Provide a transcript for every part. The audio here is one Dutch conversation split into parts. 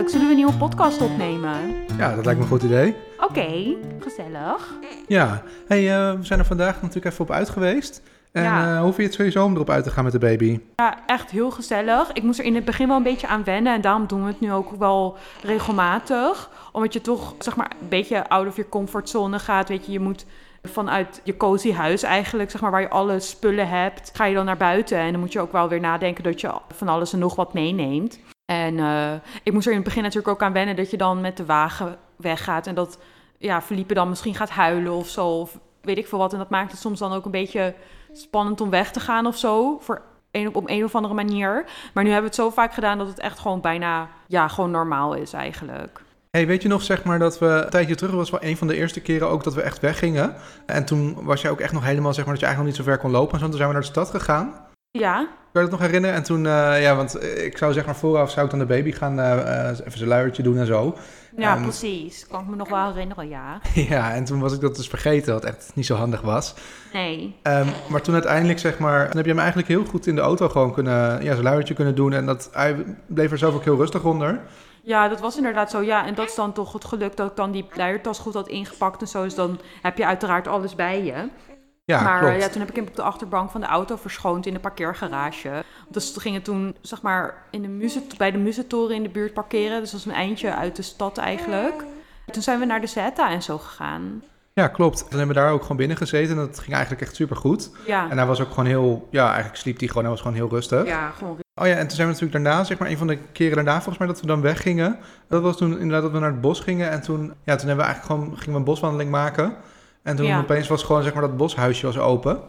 Leuk, zullen we een nieuwe podcast opnemen? Ja, dat lijkt me een goed idee. Oké, gezellig. Ja, hey, eh, we zijn er vandaag natuurlijk even op uit geweest. En Ja. eh, hoe vind je het sowieso om erop uit te gaan met de baby? Ja, echt heel gezellig. Ik moest er in het begin wel een beetje aan wennen en daarom doen we het nu ook wel regelmatig. Omdat je toch, zeg maar, een beetje out of je comfortzone gaat. Weet je, je moet vanuit je cozy huis eigenlijk, zeg maar, waar je alle spullen hebt, ga je dan naar buiten. En dan moet je ook wel weer nadenken dat je van alles en nog wat meeneemt. En eh, ik moest er in het begin natuurlijk ook aan wennen dat je dan met de wagen weggaat en dat ja, Felipe dan misschien gaat huilen of zo. Of weet ik veel wat. En dat maakt het soms dan ook een beetje spannend om weg te gaan of zo. Voor een, op een of andere manier. Maar nu hebben we het zo vaak gedaan dat het echt gewoon bijna ja, gewoon normaal is eigenlijk. Hey, weet je nog, zeg maar, dat we een tijdje terug was wel een van de eerste keren ook dat we echt weggingen. En toen was jij ook echt nog helemaal, zeg maar, dat je eigenlijk nog niet zo ver kon lopen. En zo, toen zijn we naar de stad gegaan. Ja, Kan je dat nog herinneren? En toen, eh, ja, want eh, ik zou zeg maar vooraf zou ik dan de baby gaan eh, even zijn luiertje doen en zo. ja precies. Kan ik me nog wel herinneren, ja. ja, en toen was ik dat dus vergeten, wat echt niet zo handig was. Nee. Ehm, maar toen uiteindelijk, zeg maar, toen heb je hem eigenlijk heel goed in de auto gewoon kunnen, ja, zijn luiertje kunnen doen. En dat, hij bleef er zelf ook heel rustig onder. Ja, dat was inderdaad zo. Ja, en dat is dan toch het geluk dat ik dan die luiertas goed had ingepakt en zo. Dus dan heb je uiteraard alles bij je. Ja, maar klopt. ja, toen heb ik hem op de achterbank van de auto verschoond in de parkeergarage. Dus we gingen toen, zeg maar, in de muze, bij de Muzetoren in de buurt parkeren. Dus dat was een eindje uit de stad eigenlijk. Toen zijn we naar de Zeta en zo gegaan. Ja, klopt. Toen hebben we daar ook gewoon binnen gezeten en dat ging eigenlijk echt super goed. Ja, En hij was ook gewoon heel, ja, eigenlijk sliep hij gewoon, hij was gewoon heel rustig. ja gewoon Oh ja, en toen zijn we natuurlijk daarna, zeg maar, een van de keren daarna volgens mij dat we dan weggingen. Dat was toen inderdaad dat we naar het bos gingen en toen, ja, toen hebben we eigenlijk gewoon, gingen we een boswandeling maken. En toen Ja. opeens was gewoon, zeg maar, dat boshuisje was open.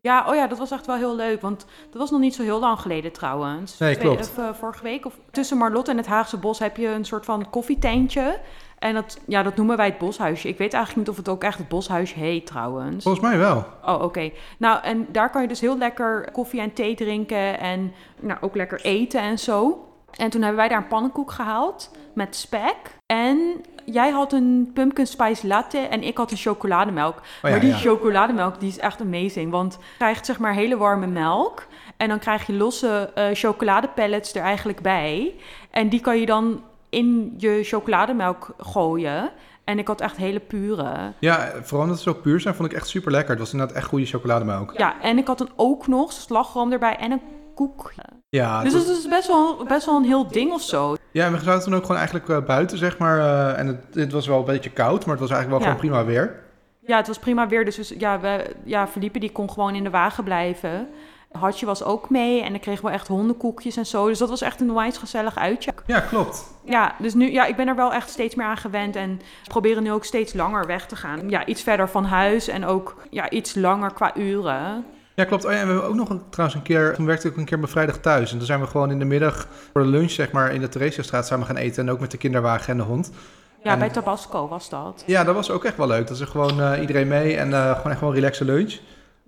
Ja, oh ja, dat was echt wel heel leuk. Want dat was nog niet zo heel lang geleden trouwens. Nee, Twee- klopt. Of, eh, vorige week. Of, tussen Marlotte en het Haagse Bos heb je een soort van koffietentje. En dat, ja, dat noemen wij het boshuisje. Ik weet eigenlijk niet of het ook echt het boshuisje heet trouwens. Volgens mij wel. Oh, oké. Nou, en daar kan je dus heel lekker koffie en thee drinken en nou, ook lekker eten en zo. En toen hebben wij daar een pannenkoek gehaald met spek. En jij had een pumpkin spice latte en ik had een chocolademelk. Oh ja, maar die ja. chocolademelk die is echt amazing. Want je krijgt zeg maar hele warme melk. En dan krijg je losse eh chocoladepellets er eigenlijk bij. En die kan je dan in je chocolademelk gooien. En ik had echt hele pure. Ja, vooral omdat ze zo puur zijn, vond ik echt super lekker. Het was inderdaad echt goede chocolademelk. Ja, en ik had dan ook nog slagroom erbij en een koek. Ja, Dus het dat is best wel, best wel een heel ding of zo. Ja, en we zaten toen ook gewoon eigenlijk eh, buiten, zeg maar. eh, en het, het was wel een beetje koud, maar het was eigenlijk wel Ja. gewoon prima weer. Ja, het was prima weer. Dus ja, we, ja, Felipe die kon gewoon in de wagen blijven. Hartje was ook mee en dan kregen we echt hondenkoekjes en zo. Dus dat was echt een onwijs gezellig uitje. Ja, klopt. Ja, dus nu, ja, ik ben er wel echt steeds meer aan gewend en we proberen nu ook steeds langer weg te gaan. Ja, iets verder van huis en ook ja, iets langer qua uren. Ja, klopt. Oh ja, en we hebben ook nog een, trouwens een keer, toen werkte ik ook een keer bevrijdag thuis. En toen zijn we gewoon in de middag voor de lunch, zeg maar, in de Theresiastraat samen gaan eten. En ook met de kinderwagen en de hond. Ja, En- bij Tabasco was dat. Ja, dat was ook echt wel leuk. Dat is gewoon eh, iedereen mee en eh, gewoon echt wel een relaxe lunch.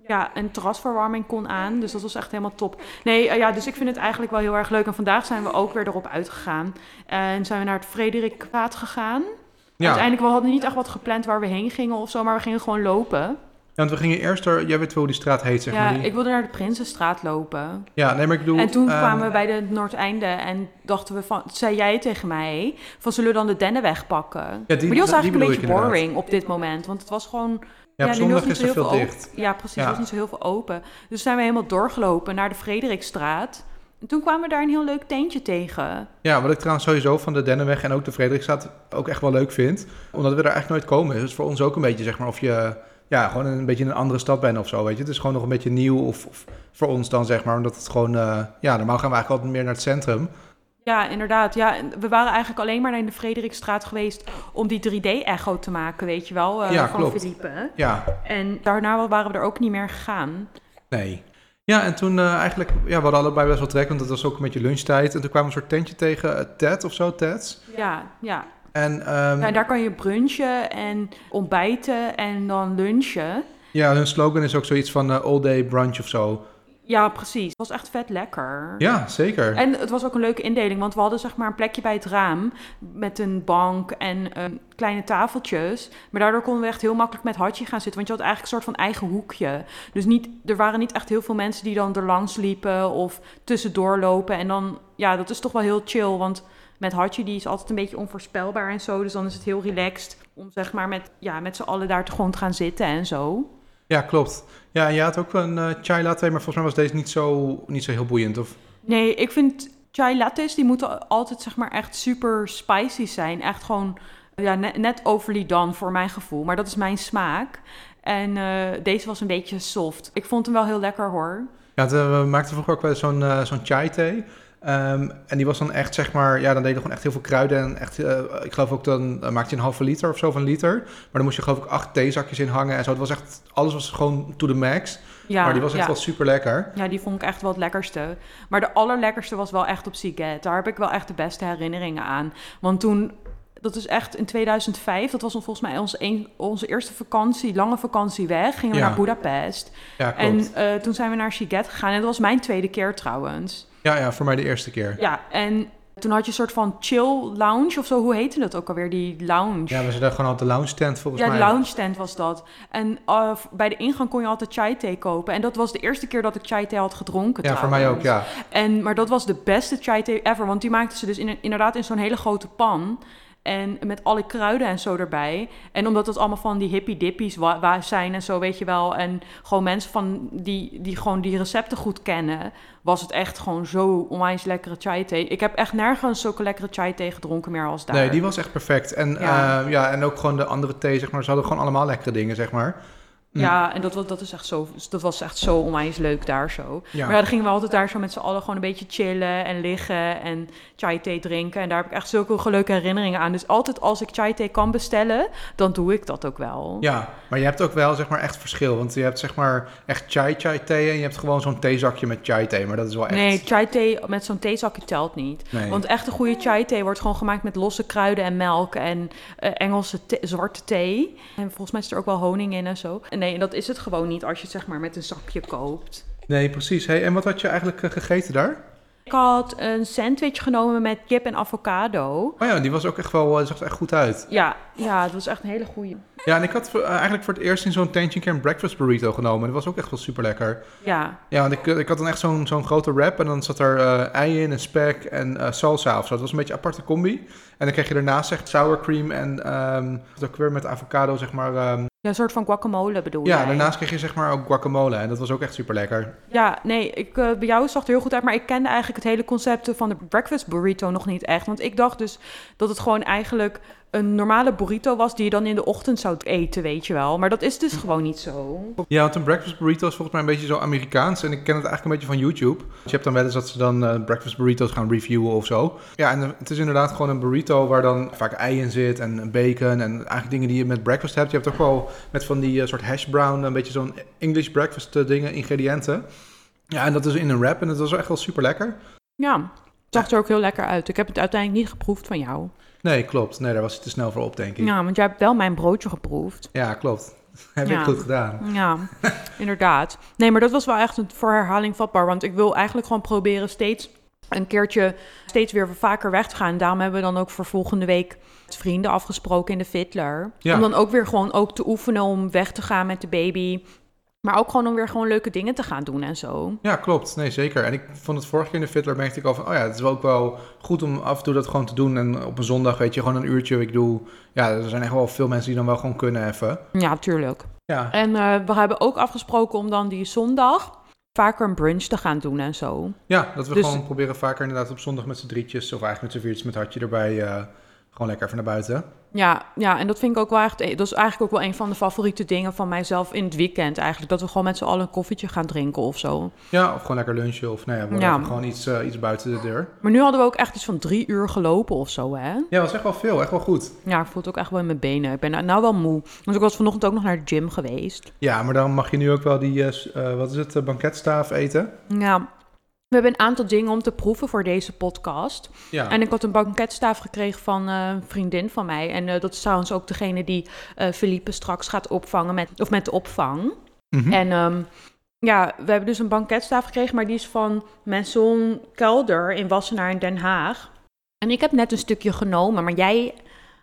Ja, een terrasverwarming kon aan, dus dat was echt helemaal top. Nee, eh, ja, dus ik vind het eigenlijk wel heel erg leuk. En vandaag zijn we ook weer erop uitgegaan. En zijn we naar het Frederikwaad gegaan. Ja, Uiteindelijk, we hadden niet echt wat gepland waar we heen gingen of zo, maar we gingen gewoon lopen. Ja, want we gingen eerst er, jij weet wel hoe die straat heet, zeg ja, maar. Die... ik wilde naar de Prinsenstraat lopen. Ja, nee, maar ik bedoel... En toen ehm, kwamen we bij de Noordeinde en dachten we van, zei jij tegen mij, van zullen we dan de Dennenweg pakken? Ja, die, maar die was eigenlijk een beetje inderdaad. boring op dit moment, want het was gewoon Ja, op nu zondag is er veel dicht. Ja, precies. Ja. Er was niet zo heel veel open. Dus zijn we helemaal doorgelopen naar de Frederikstraat. En toen kwamen we daar een heel leuk tentje tegen. Ja, wat ik trouwens sowieso van de Dennenweg en ook de Frederikstraat ook echt wel leuk vind. Omdat we daar eigenlijk nooit komen. Dus voor ons ook een beetje, zeg maar, of je ja, gewoon een beetje in een andere stad bent of zo, weet je. Het is gewoon nog een beetje nieuw of, of voor ons dan, zeg maar. Omdat het gewoon, eh, ja, normaal gaan we eigenlijk altijd meer naar het centrum. Ja, inderdaad. Ja, we waren eigenlijk alleen maar in de Frederikstraat geweest om die 3D-echo te maken, weet je wel, eh, Ja, van klopt. Philippe. Ja, En daarna waren we er ook niet meer gegaan. nee. Ja, en toen eh, eigenlijk, ja, we hadden allebei best wel trek, want het was ook een beetje lunchtijd. En toen kwamen we een soort tentje tegen, Ted of zo, Ted's. Ja, ja. En ehm, en daar kan je brunchen en ontbijten en dan lunchen. ja, hun slogan is ook zoiets van eh, all day brunch of zo. Ja, precies. Het was echt vet lekker. Ja, zeker. En het was ook een leuke indeling, want we hadden zeg maar een plekje bij het raam met een bank en eh, kleine tafeltjes. Maar daardoor konden we echt heel makkelijk met Hartje gaan zitten, want je had eigenlijk een soort van eigen hoekje. Dus niet, er waren niet echt heel veel mensen die dan er langs liepen of tussendoor lopen. En dan, ja, dat is toch wel heel chill, want met Hachi, die is altijd een beetje onvoorspelbaar en zo. Dus dan is het heel relaxed om zeg maar met, ja, met z'n allen daar te gewoon te gaan zitten en zo. Ja, klopt. Ja, en je had ook een eh, chai latte, maar volgens mij was deze niet zo, niet zo heel boeiend. Of... Nee, ik vind chai lattes, die moeten altijd zeg maar echt super spicy zijn. Echt gewoon ja, net, net overly done voor mijn gevoel. Maar dat is mijn smaak. En eh, deze was een beetje soft. Ik vond hem wel heel lekker hoor. Ja, het, we maakten vroeger ook wel zo'n eh, zo'n chai thee. Ehm, en die was dan echt, zeg maar, ja, dan deden we gewoon echt heel veel kruiden. En echt, eh, ik geloof ook, dan eh, maakte je een halve liter of zo van liter. Maar dan moest je geloof ik acht theezakjes in hangen en zo. Het was echt, alles was gewoon to the max. Ja, maar die was echt ja. wel super lekker. Ja, die vond ik echt wel het lekkerste. Maar de allerlekkerste was wel echt op Siget. Daar heb ik wel echt de beste herinneringen aan. Want toen, dat is echt in 2005, dat was volgens mij onze, een, onze eerste vakantie, lange vakantie weg. Gingen we Ja. naar Budapest. Ja, klopt. En eh, toen zijn we naar Siget gegaan. En dat was mijn tweede keer trouwens. Ja, ja, voor mij de eerste keer. Ja, en toen had je een soort van chill lounge of zo. Hoe heette dat ook alweer, die lounge? Ja, we zaten gewoon op de lounge tent volgens Ja, mij. de lounge tent was dat. En uh, bij de ingang kon je altijd chai thee kopen. En dat was de eerste keer dat ik chai thee had gedronken. Ja, voor mij ook, ja. En, maar dat was de beste chai thee ever. Want die maakten ze dus in, inderdaad in zo'n hele grote pan. En met alle kruiden en zo erbij. En omdat het allemaal van die hippie dippies wa- wa- zijn en zo, weet je wel. En gewoon mensen van die, die gewoon die recepten goed kennen. Was het echt gewoon zo onwijs lekkere chai thee. Ik heb echt nergens zulke lekkere chai thee gedronken meer als daar. Nee, die was echt perfect. En, Ja. ja. ja, en ook gewoon de andere thee, zeg maar. Ze hadden gewoon allemaal lekkere dingen, zeg maar. Mm. Ja, en dat, was- dat, is echt zo, dat was echt zo onwijs leuk daar zo. Ja. Maar ja, dan gingen we altijd daar zo met z'n allen gewoon een beetje chillen en liggen en chai thee drinken. En daar heb ik echt zulke leuke herinneringen aan. Dus altijd als ik chai thee kan bestellen, dan doe ik dat ook wel. Ja, maar je hebt ook wel zeg maar echt verschil. Want je hebt zeg maar echt chai chai thee en je hebt gewoon zo'n theezakje met chai thee. Maar dat is wel echt... Nee, chai thee met zo'n theezakje telt niet. Nee. Want echt een goede chai thee wordt gewoon gemaakt met losse kruiden en melk en eh, Engelse thee- zwarte thee. En volgens mij is er ook wel honing in en zo. En nee, en dat is het gewoon niet als je het zeg maar met een zakje koopt. Nee, precies. Hey, en wat had je eigenlijk eh, gegeten daar? Ik had een sandwich genomen met kip en avocado. Oh ja, die was ook echt wel, eh, zag er echt goed uit. Ja, ja, het was echt een hele goeie. Ja, en ik had voor- eh, eigenlijk voor het eerst in zo'n tentje een keer een breakfast burrito genomen. Dat was ook echt wel super lekker. Ja, Ja, want ik, ik had dan echt zo'n zo'n grote wrap en dan zat er ei in en spek en salsa of zo. Dat was een beetje een aparte combi. En dan kreeg je daarnaast echt sour cream en wat ook weer met avocado, zeg maar. ehm, ja, een soort van guacamole bedoel ja, jij? daarnaast kreeg je zeg maar ook guacamole en dat was ook echt super lekker. Ja, nee, ik, eh, bij jou zag het er heel goed uit, maar ik kende eigenlijk het hele concept van de breakfast burrito nog niet echt. Want ik dacht dus dat het gewoon eigenlijk een normale burrito was die je dan in de ochtend zou eten, weet je wel. Maar dat is dus gewoon niet zo. Ja, want een breakfast burrito is volgens mij een beetje zo Amerikaans. En ik ken het eigenlijk een beetje van YouTube. Dus je hebt dan wel eens dat ze dan eh, breakfast burritos gaan reviewen of zo. Ja, en eh, het is inderdaad gewoon een burrito waar dan vaak ei in zit en bacon. En eigenlijk dingen die je met breakfast hebt. Je hebt ook wel met van die eh, soort hash brown, een beetje zo'n English breakfast dingen, ingrediënten. Ja, en dat is in een wrap en dat was echt wel super lekker. Ja, het zag er ook heel lekker uit. Ik heb het uiteindelijk niet geproefd van jou. Nee, klopt. Nee, daar was je te snel voor op, denk ik. Ja, Ja, want jij hebt wel mijn broodje geproefd. klopt. Heb Ja. ik goed gedaan. Ja, inderdaad. Nee, maar dat was wel echt een voor herhaling vatbaar. Want ik wil eigenlijk gewoon proberen steeds een keertje, steeds weer vaker weg te gaan. Daarom hebben we dan ook voor volgende week met vrienden afgesproken in de Fitler. Ja. Om dan ook weer gewoon ook te oefenen om weg te gaan met de baby. Maar ook gewoon om weer gewoon leuke dingen te gaan doen en zo. Ja, klopt. Nee, zeker. En ik vond het vorige keer in de Fiddler merkte ik al van... oh ja, het is wel ook wel goed om af en toe dat gewoon te doen. En op een zondag, weet je, gewoon een uurtje. Ik doe... Ja, er zijn echt wel veel mensen die dan wel gewoon kunnen even. Ja, tuurlijk. Ja, En eh, we hebben ook afgesproken om dan die zondag vaker een brunch te gaan doen en zo. ja dat we Dus- gewoon proberen vaker inderdaad op zondag met z'n drietjes... of eigenlijk met z'n viertjes met hartje erbij... eh, gewoon lekker even naar buiten. Ja, ja, en dat vind ik ook wel echt. Dat is eigenlijk ook wel een van de favoriete dingen van mijzelf in het weekend. Eigenlijk dat we gewoon met z'n allen een koffietje gaan drinken of zo. Ja, of gewoon lekker lunchen of nou ja, gewoon iets, eh, iets buiten de deur. Maar nu hadden we ook echt iets van drie uur gelopen of zo, hè? Ja, was echt wel veel. Echt wel goed. Ja, ik voel het ook echt wel in mijn benen. Ik ben nou- nou wel moe. Dus ik was vanochtend ook nog naar de gym geweest. Ja, maar dan mag je nu ook wel die... eh, eh, wat is het? banketstaaf eten. Ja, we hebben een aantal dingen om te proeven voor deze podcast. Ja. En ik had een banketstaaf gekregen van eh, een vriendin van mij. En eh, dat is trouwens ook degene die eh Felipe straks gaat opvangen met, of met de opvang. Mhm. En ehm, ja, we hebben dus een banketstaaf gekregen, maar die is van Maison Kelder in Wassenaar in Den Haag. En ik heb net een stukje genomen, maar jij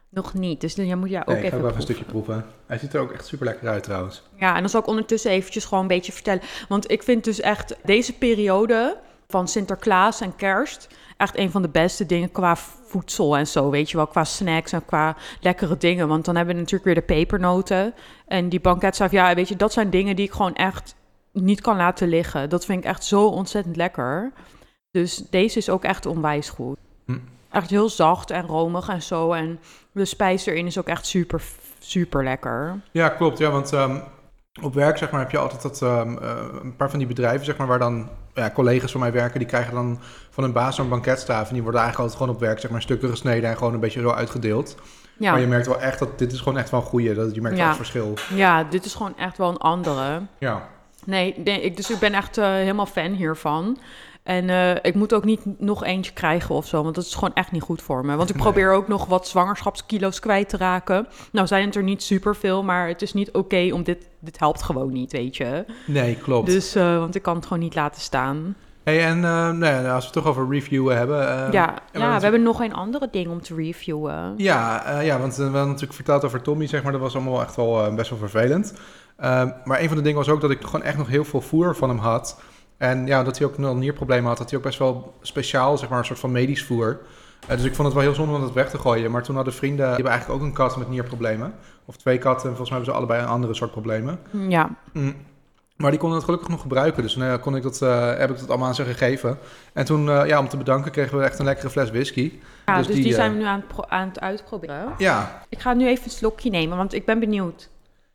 nog niet. Dus dan moet jij ook Nee, ik ga even ook wel even een stukje proeven. Hij ziet er ook echt super lekker uit trouwens. Ja, en dan zal ik ondertussen eventjes gewoon een beetje vertellen. Want ik vind dus echt deze periode van Sinterklaas en kerst echt een van de beste dingen qua voedsel en zo, weet je wel, qua snacks en qua lekkere dingen. Want dan hebben we natuurlijk weer de pepernoten en die banketsaaf. Ja, weet je, dat zijn dingen die ik gewoon echt niet kan laten liggen. Dat vind ik echt zo ontzettend lekker. Dus deze is ook echt onwijs goed. Hm. Echt heel zacht en romig en zo. En de spijs erin is ook echt super, super lekker. Ja, klopt. Ja, want ehm, op werk zeg maar, heb je altijd dat, ehm, eh, een paar van die bedrijven zeg maar, waar dan ja, collega's van mij werken. Die krijgen dan van hun baas zo'n banketstaaf. En die worden eigenlijk altijd gewoon op werk zeg maar, stukken gesneden en gewoon een beetje zo uitgedeeld. Ja. Maar je merkt wel echt dat dit is gewoon echt wel een goeie. Dat, je merkt wel het verschil. ja, dit is gewoon echt wel een andere. Ja. Nee, nee, ik, dus ik ben echt eh, helemaal fan hiervan. En eh, ik moet ook niet nog eentje krijgen of zo, want dat is gewoon echt niet goed voor me. Want ik Nee. probeer ook nog wat zwangerschapskilo's kwijt te raken. Nou zijn het er niet superveel, maar het is niet oké om dit... Dit helpt gewoon niet, weet je. Nee, klopt. Dus, eh, want ik kan het gewoon niet laten staan. Hey, en eh, nou ja, als we het toch over reviewen hebben. ja, ja we hebben nog een andere ding om te reviewen. Ja, ja, want we hadden natuurlijk verteld over Tommy, zeg maar. Dat was allemaal echt wel best wel vervelend. Eh, maar een van de dingen was ook dat ik gewoon echt nog heel veel voer van hem had. En ja, dat hij ook een nierprobleem had, had hij ook best wel speciaal, zeg maar, een soort van medisch voer. Eh, dus ik vond het wel heel zonde om dat weg te gooien. Maar toen hadden vrienden, die hebben eigenlijk ook een kat met nierproblemen. Of twee katten, en volgens mij hebben ze allebei een andere soort problemen. Ja, Mm. Maar die konden het gelukkig nog gebruiken. Dus nou ja, kon ik dat, eh, heb ik dat allemaal aan ze gegeven. En toen, ja, om te bedanken, kregen we echt een lekkere fles whisky. ja Dus dus, die, die, zijn we nu aan het, aan het uitproberen. Ja, Ik ga nu even een slokje nemen, want ik ben benieuwd.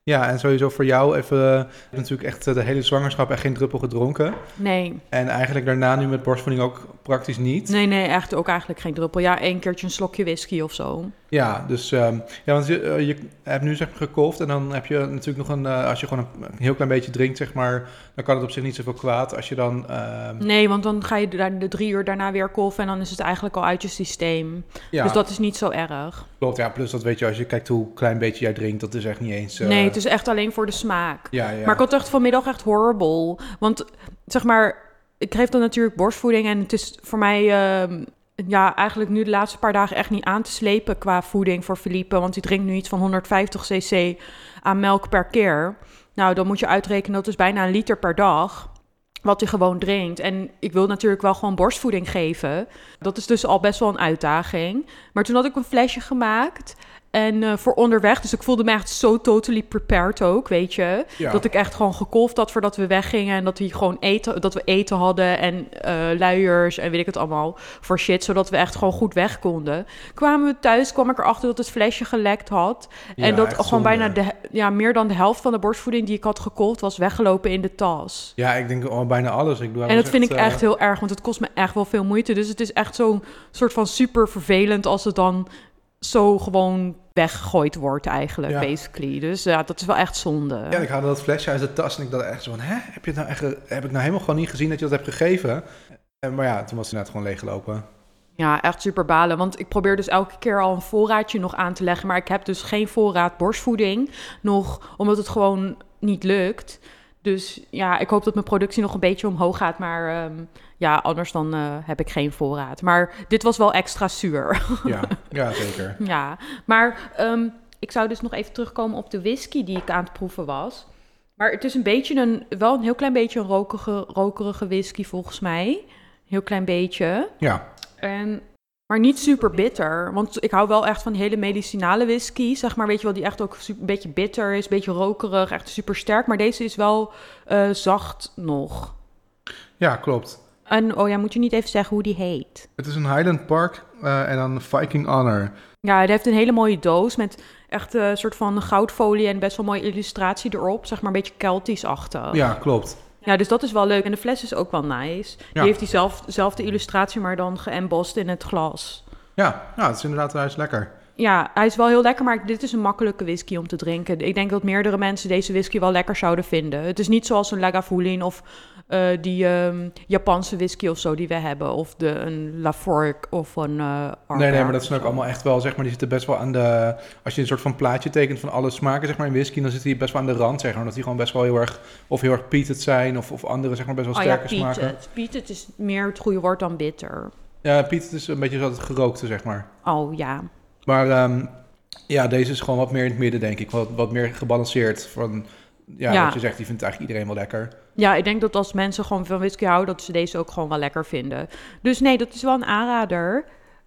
Ja, en sowieso voor jou even... eh, Je hebt natuurlijk echt eh, de hele zwangerschap echt geen druppel gedronken. Nee, En eigenlijk daarna nu met borstvoeding ook praktisch niet. nee, nee, echt ook eigenlijk geen druppel. Ja, één keertje een slokje whisky of zo. Ja, dus... ehm, ja, want je, eh, je hebt nu zeg maar en dan heb je natuurlijk nog een... eh, als je gewoon een, een heel klein beetje drinkt, zeg maar... dan kan het op zich niet zoveel kwaad. Als je dan... ehm, Nee, want dan ga je daar de drie uur daarna weer kolven en dan is het eigenlijk al uit je systeem. ja, Dus dat is niet zo erg. klopt. Ja, plus dat weet je, als je kijkt hoe klein beetje jij drinkt... dat is echt niet eens... eh, Nee, het is echt alleen voor de smaak. Ja, ja. Maar ik had echt vanmiddag echt horrible. Want zeg maar, ik geef dan natuurlijk borstvoeding en het is voor mij... ehm, ja, eigenlijk nu de laatste paar dagen echt niet aan te slepen qua voeding voor Felipe. Want die drinkt nu iets van 150 cc aan melk per keer. Nou, dan moet je uitrekenen, dat is bijna een liter per dag. Wat hij gewoon drinkt. En ik wil natuurlijk wel gewoon borstvoeding geven. Dat is dus al best wel een uitdaging. Maar toen had ik een flesje gemaakt. En eh, voor onderweg, dus ik voelde me echt zo totally prepared ook, weet je. Ja. Dat ik echt gewoon gekolfd had voordat we weggingen. En dat, we gewoon eten, dat we eten hadden en eh, luiers en weet ik het allemaal voor shit. Zodat we echt gewoon goed weg konden. Kwamen we thuis, kwam ik erachter dat het flesje gelekt had. Ja, en dat gewoon zonde. bijna de, ja, meer dan de helft van de borstvoeding die ik had gekolfd was weggelopen in de tas. Ja, ik denk al bijna alles. Ik doe En dat vind ik eh, echt heel erg, want het kost me echt wel veel moeite. Dus het is echt zo'n soort van super vervelend als het dan zo gewoon weggegooid wordt eigenlijk, Ja. basically. Dus ja, dat is wel echt zonde. Ja, ik haalde dat flesje uit de tas en ik dacht echt zo van... Hè, heb, je het nou echt, heb ik nou helemaal gewoon niet gezien dat je dat hebt gegeven? En, maar ja, toen was het net gewoon leeggelopen. Ja, echt super balen. Want ik probeer dus elke keer al een voorraadje nog aan te leggen. Maar ik heb dus geen voorraad borstvoeding nog, omdat het gewoon niet lukt. Dus ja, ik hoop dat mijn productie nog een beetje omhoog gaat. Maar ehm, ja, anders dan eh, heb ik geen voorraad. Maar dit was wel extra zuur. Ja, ja zeker. ja, maar ehm, ik zou dus nog even terugkomen op de whisky die ik aan het proeven was. Maar het is een beetje een, wel een heel klein beetje een rokerige, rokerige whisky volgens mij. Heel klein beetje. Ja, En, maar niet super bitter. Want ik hou wel echt van die hele medicinale whisky. Zeg maar, weet je wel, die echt ook super, een beetje bitter is. Een beetje rokerig, echt super sterk. Maar deze is wel eh, zacht nog. ja, klopt. En, oh ja, moet je niet even zeggen hoe die heet? Het is een Highland Park eh, en dan Viking Honor. Ja, hij heeft een hele mooie doos met echt een soort van goudfolie en best wel mooie illustratie erop. Zeg maar een beetje Keltisch-achtig. Ja, klopt. Ja, dus dat is wel leuk. En de fles is ook wel nice. Ja. Die heeft diezelfde illustratie, maar dan geëmbossed in het glas. Ja, ja, het is inderdaad is lekker. Ja, hij is wel heel lekker, maar dit is een makkelijke whisky om te drinken. Ik denk dat meerdere mensen deze whisky wel lekker zouden vinden. Het is niet zoals een Lagavulin of eh, die ehm, Japanse whisky of zo die we hebben. Of de, een Laforgue of een uh, Nee, nee, maar dat zijn ook allemaal echt wel, zeg maar, die zitten best wel aan de... Als je een soort van plaatje tekent van alle smaken, zeg maar, in whisky, dan zit die best wel aan de rand, zeg maar. Omdat die gewoon best wel heel erg, of heel erg peated zijn, of, of andere, zeg maar, best wel Oh ja, sterke smaken. peated. Peated is meer het goede woord dan bitter. Ja, peated is een beetje zo het gerookte, zeg maar. Oh ja. Maar ehm, ja, deze is gewoon wat meer in het midden, denk ik. Wat, wat meer gebalanceerd. Van, ja, Ja. wat je zegt, die vindt eigenlijk iedereen wel lekker. Ja, ik denk dat als mensen gewoon van whisky houden, dat ze deze ook gewoon wel lekker vinden. Dus nee, dat is wel een aanrader.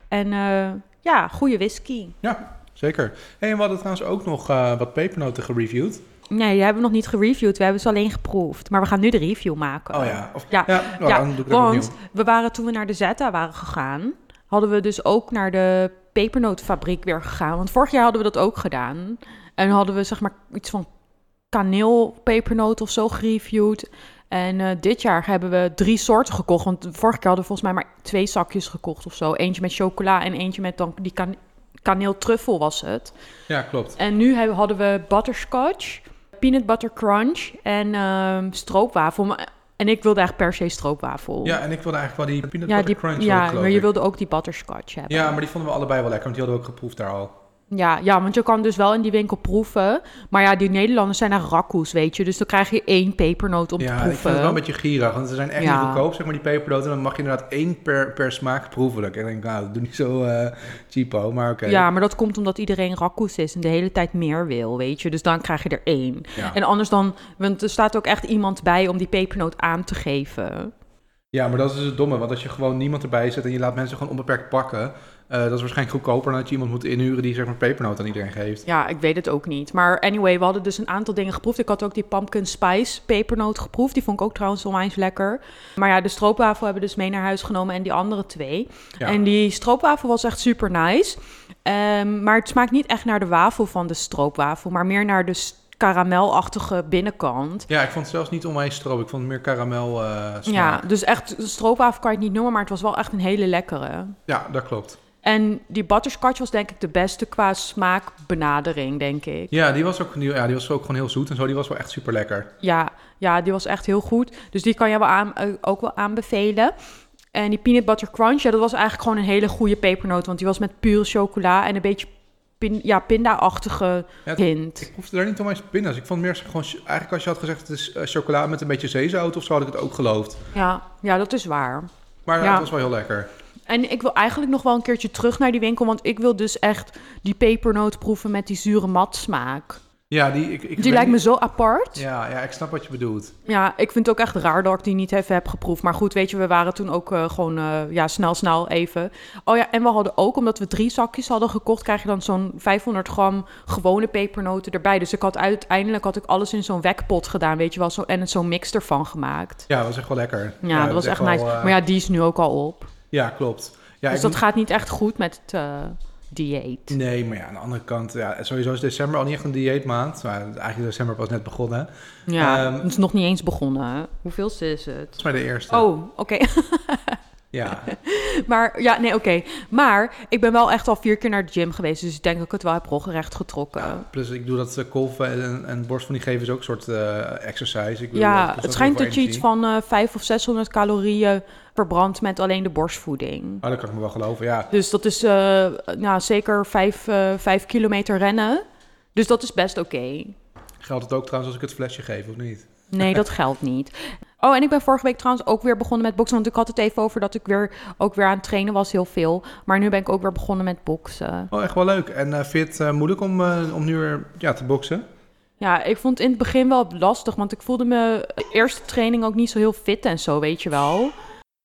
En eh, ja, goede whisky. Ja, zeker. Hey, en we hadden trouwens ook nog eh, wat pepernoten gereviewd. Nee, die hebben we nog niet gereviewd. We hebben ze alleen geproefd. Maar we gaan nu de review maken. Oh ja. Of, Ja, ja, nou, ja, dan doe ik Want we waren toen we naar de Zeta waren gegaan, hadden we dus ook naar de pepernotenfabriek weer gegaan. Want vorig jaar hadden we dat ook gedaan. En hadden we zeg maar iets van kaneelpepernoten of zo gereviewd. En eh, dit jaar hebben we drie soorten gekocht. Want vorige keer hadden we volgens mij maar twee zakjes gekocht of zo. Eentje met chocola en eentje met dan die kan kaneeltruffel was het. Ja, klopt. En nu hebben- hadden we butterscotch, peanut butter crunch en ehm, stroopwafel. Maar- En ik wilde eigenlijk per se stroopwafel. Ja, en ik wilde eigenlijk wel die peanut ja, butter die, crunch ja ook, maar je wilde ook die butterscotch hebben. Ja, maar die vonden we allebei wel lekker, want die hadden we ook geproefd daar al. Ja, ja, want je kan dus wel in die winkel proeven. Maar ja, die Nederlanders zijn naar rakkoes, weet je. Dus dan krijg je één pepernoot om ja, te ik proeven. vind het wel een beetje gierig, want ze zijn echt Ja. niet goedkoop, zeg maar, die pepernoten. Dan mag je inderdaad één per, per smaak proeven. Ik denk, nou, dat doe niet zo eh cheapo, maar oké. Ja, maar dat komt omdat iedereen rakkoes is en de hele tijd meer wil, weet je. Dus dan krijg je er één. Ja. En anders dan, want er staat ook echt iemand bij om die pepernoot aan te geven. Ja, maar dat is dus het domme. Want als je gewoon niemand erbij zet en je laat mensen gewoon onbeperkt pakken... eh, dat is waarschijnlijk goedkoper dan dat je iemand moet inhuren die zeg maar pepernoot aan iedereen geeft. Ja, ik weet het ook niet. Maar anyway, we hadden dus een aantal dingen geproefd. Ik had ook die pumpkin spice pepernoot geproefd. Die vond ik ook trouwens onwijs lekker. Maar ja, de stroopwafel hebben we dus mee naar huis genomen en die andere twee. Ja. En die stroopwafel was echt super nice. Ehm, maar het smaakt niet echt naar de wafel van de stroopwafel, maar meer naar de karamelachtige binnenkant. Ja, ik vond het zelfs niet onwijs stroop. Ik vond het meer karamel eh smaak. Ja, dus echt, stroopwafel kan je het niet noemen, maar het was wel echt een hele lekkere. Ja, dat klopt. En die butterscotch was denk ik de beste qua smaakbenadering, denk ik. Ja, die was ook, die, ja, die was ook gewoon heel zoet en zo. Die was wel echt super lekker. Ja, ja, die was echt heel goed. Dus die kan je wel aan, eh, ook wel aanbevelen. En die peanut butter crunch, ja, dat was eigenlijk gewoon een hele goede pepernoot. Want die was met pure chocola en een beetje pin, ja, pinda-achtige Ja, hint. Ik proefde daar niet onwijs pinda's. Ik vond meer gewoon... Eigenlijk als je had gezegd het is eh, chocola met een beetje zeezout of zo, had ik het ook geloofd. Ja, ja, dat is waar. Maar ja, Ja. het was wel heel lekker. En ik wil eigenlijk nog wel een keertje terug naar die winkel. Want ik wil dus echt die pepernoot proeven met die zure matsmaak. Ja, die... Ik, ik Die lijkt me zo apart. Ja, ja, ik snap wat je bedoelt. Ja, ik vind het ook echt raar dat ik die niet even heb geproefd. Maar goed, weet je, we waren toen ook eh, gewoon eh, ja, snel, snel even. Oh ja, en we hadden ook, omdat we drie zakjes hadden gekocht, krijg je dan zo'n 500 gram gewone pepernoten erbij. Dus ik had uiteindelijk had ik alles in zo'n wekpot gedaan, weet je wel, zo, en het zo'n mix ervan gemaakt. Ja, dat was echt wel lekker. Ja, dat was echt nice. wel, eh, Maar ja, die is nu ook al op. Ja, klopt. Ja, dus dat gaat niet echt goed met het eh, dieet. Nee, maar ja, aan de andere kant, ja, sowieso is december al niet echt een dieetmaand. Maar eigenlijk is december pas net begonnen. Ja, Ehm, het is nog niet eens begonnen. Hoeveelste is het? Volgens mij de eerste. Oh, oké. Ja, Maar ja, nee, oké. Maar ik ben wel echt al vier keer naar de gym geweest. Dus ik denk dat ik het wel heb recht getrokken. Ja, plus ik doe dat uh, kolven en, en borstvoeding geven is ook een soort eh, exercise. Ik Ja, het schijnt dat je iets van eh 500 of 600 calorieën verbrandt met alleen de borstvoeding. Oh, dat kan ik me wel geloven, ja. Dus dat is nou, zeker 5 vijf kilometer rennen. Dus dat is best oké. Geldt het ook trouwens als ik het flesje geef, of niet? Nee, dat geldt niet. Oh, en ik ben vorige week trouwens ook weer begonnen met boksen. Want ik had het even over dat ik weer, ook weer aan het trainen was, heel veel. Maar nu ben ik ook weer begonnen met boksen. Oh, echt wel leuk. En eh, vind je het eh, moeilijk om, eh, om nu weer ja, te boksen? Ja, ik vond het in het begin wel lastig, want ik voelde me eerste training ook niet zo heel fit en zo, weet je wel.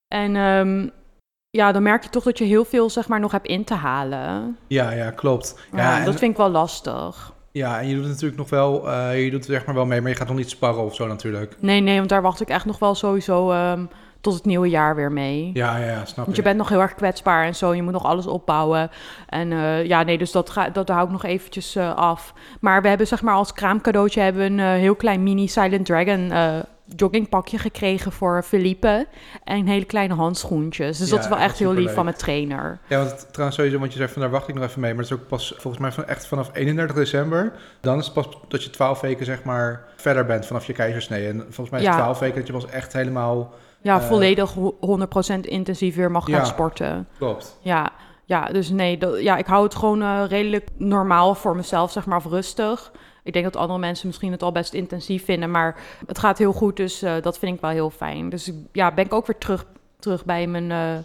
En ehm, ja, dan merk je toch dat je heel veel, zeg maar, nog hebt in te halen. Ja, ja, klopt. Ja, Ja, en, dat vind ik wel lastig. Ja, en je doet natuurlijk nog wel, eh, je doet het zeg maar wel mee, maar je gaat nog niet sparren of zo natuurlijk. Nee, nee, want daar wacht ik echt nog wel sowieso ehm, tot het nieuwe jaar weer mee. Ja, ja, snap Want je ik. bent nog heel erg kwetsbaar en zo. Je moet nog alles opbouwen. En eh, ja, nee, dus dat, ga, dat hou ik nog eventjes eh, af. Maar we hebben zeg maar als kraamcadeautje hebben we een heel klein mini Silent Dragon joggingpakje gekregen voor Felipe. En hele kleine handschoentjes. Dus Ja, dat is wel echt heel lief van mijn trainer. Ja, want het- trouwens sowieso, want je zegt van daar wacht ik nog even mee. Maar het is ook pas volgens mij van, echt vanaf 31 december. Dan is het pas dat je 12 weken zeg maar verder bent vanaf je keizersnee. En volgens mij is het Ja. 12 weken dat je pas echt helemaal Ja, Eh, volledig ho- 100% intensief weer mag gaan sporten. klopt. Ja, ja dus nee, dat, ja, ik hou het gewoon eh, redelijk normaal voor mezelf, zeg maar, of rustig. Ik denk dat andere mensen misschien het al best intensief vinden, maar het gaat heel goed, dus eh, dat vind ik wel heel fijn. Dus ja, ben ik ook weer terug, terug bij mijn, eh,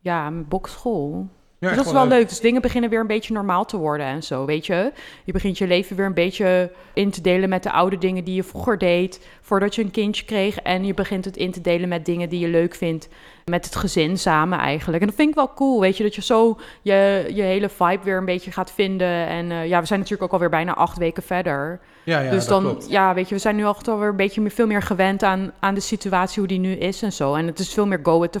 ja, mijn bokschool. Ja, dus dat is wel leuk. leuk. Dus dingen beginnen weer een beetje normaal te worden en zo, weet je. Je begint je leven weer een beetje in te delen met de oude dingen die je vroeger deed, voordat je een kindje kreeg. En je begint het in te delen met dingen die je leuk vindt, met het gezin samen eigenlijk. En dat vind ik wel cool, weet je, dat je zo je, je hele vibe weer een beetje gaat vinden. En eh, ja, we zijn natuurlijk ook alweer bijna acht weken verder. Ja, ja, dus dan, klopt. ja, weet je, we zijn nu echt alweer een beetje meer, veel meer gewend aan, aan de situatie, hoe die nu is en zo. En het is veel meer go with the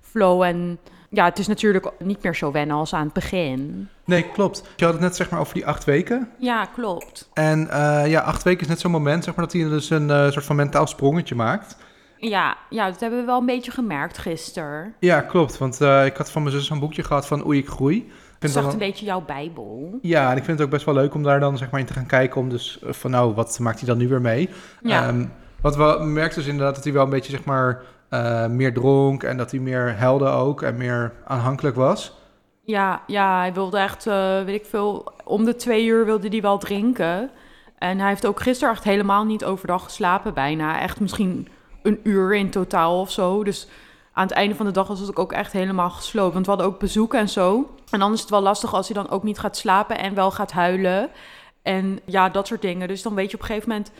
flow en... Ja, het is natuurlijk niet meer zo wennen als aan het begin. Nee, klopt. Je had het net zeg maar over die acht weken. Ja, klopt. En eh, ja, acht weken is net zo'n moment zeg maar, dat hij dus een eh, soort van mentaal sprongetje maakt. Ja, ja, dat hebben we wel een beetje gemerkt gisteren. Ja, klopt. Want eh, ik had van mijn zus een boekje gehad van Oei, ik groei. Het is echt een beetje jouw bijbel. Ja, en ik vind het ook best wel leuk om daar dan zeg maar in te gaan kijken. Om dus van nou, wat maakt hij dan nu weer mee? Ja, Ehm, wat we merkten dus inderdaad dat hij wel een beetje zeg maar eh, meer dronk. En dat hij meer helde ook en meer aanhankelijk was. ja, ja, hij wilde echt, eh, weet ik veel, om de twee uur wilde hij wel drinken. En hij heeft ook gisteren echt helemaal niet overdag geslapen bijna. Echt misschien een uur in totaal of zo. Dus aan het einde van de dag was het ook echt helemaal gesloopt. Want we hadden ook bezoek en zo. En dan is het wel lastig als hij dan ook niet gaat slapen en wel gaat huilen. En ja, dat soort dingen. Dus dan weet je op een gegeven moment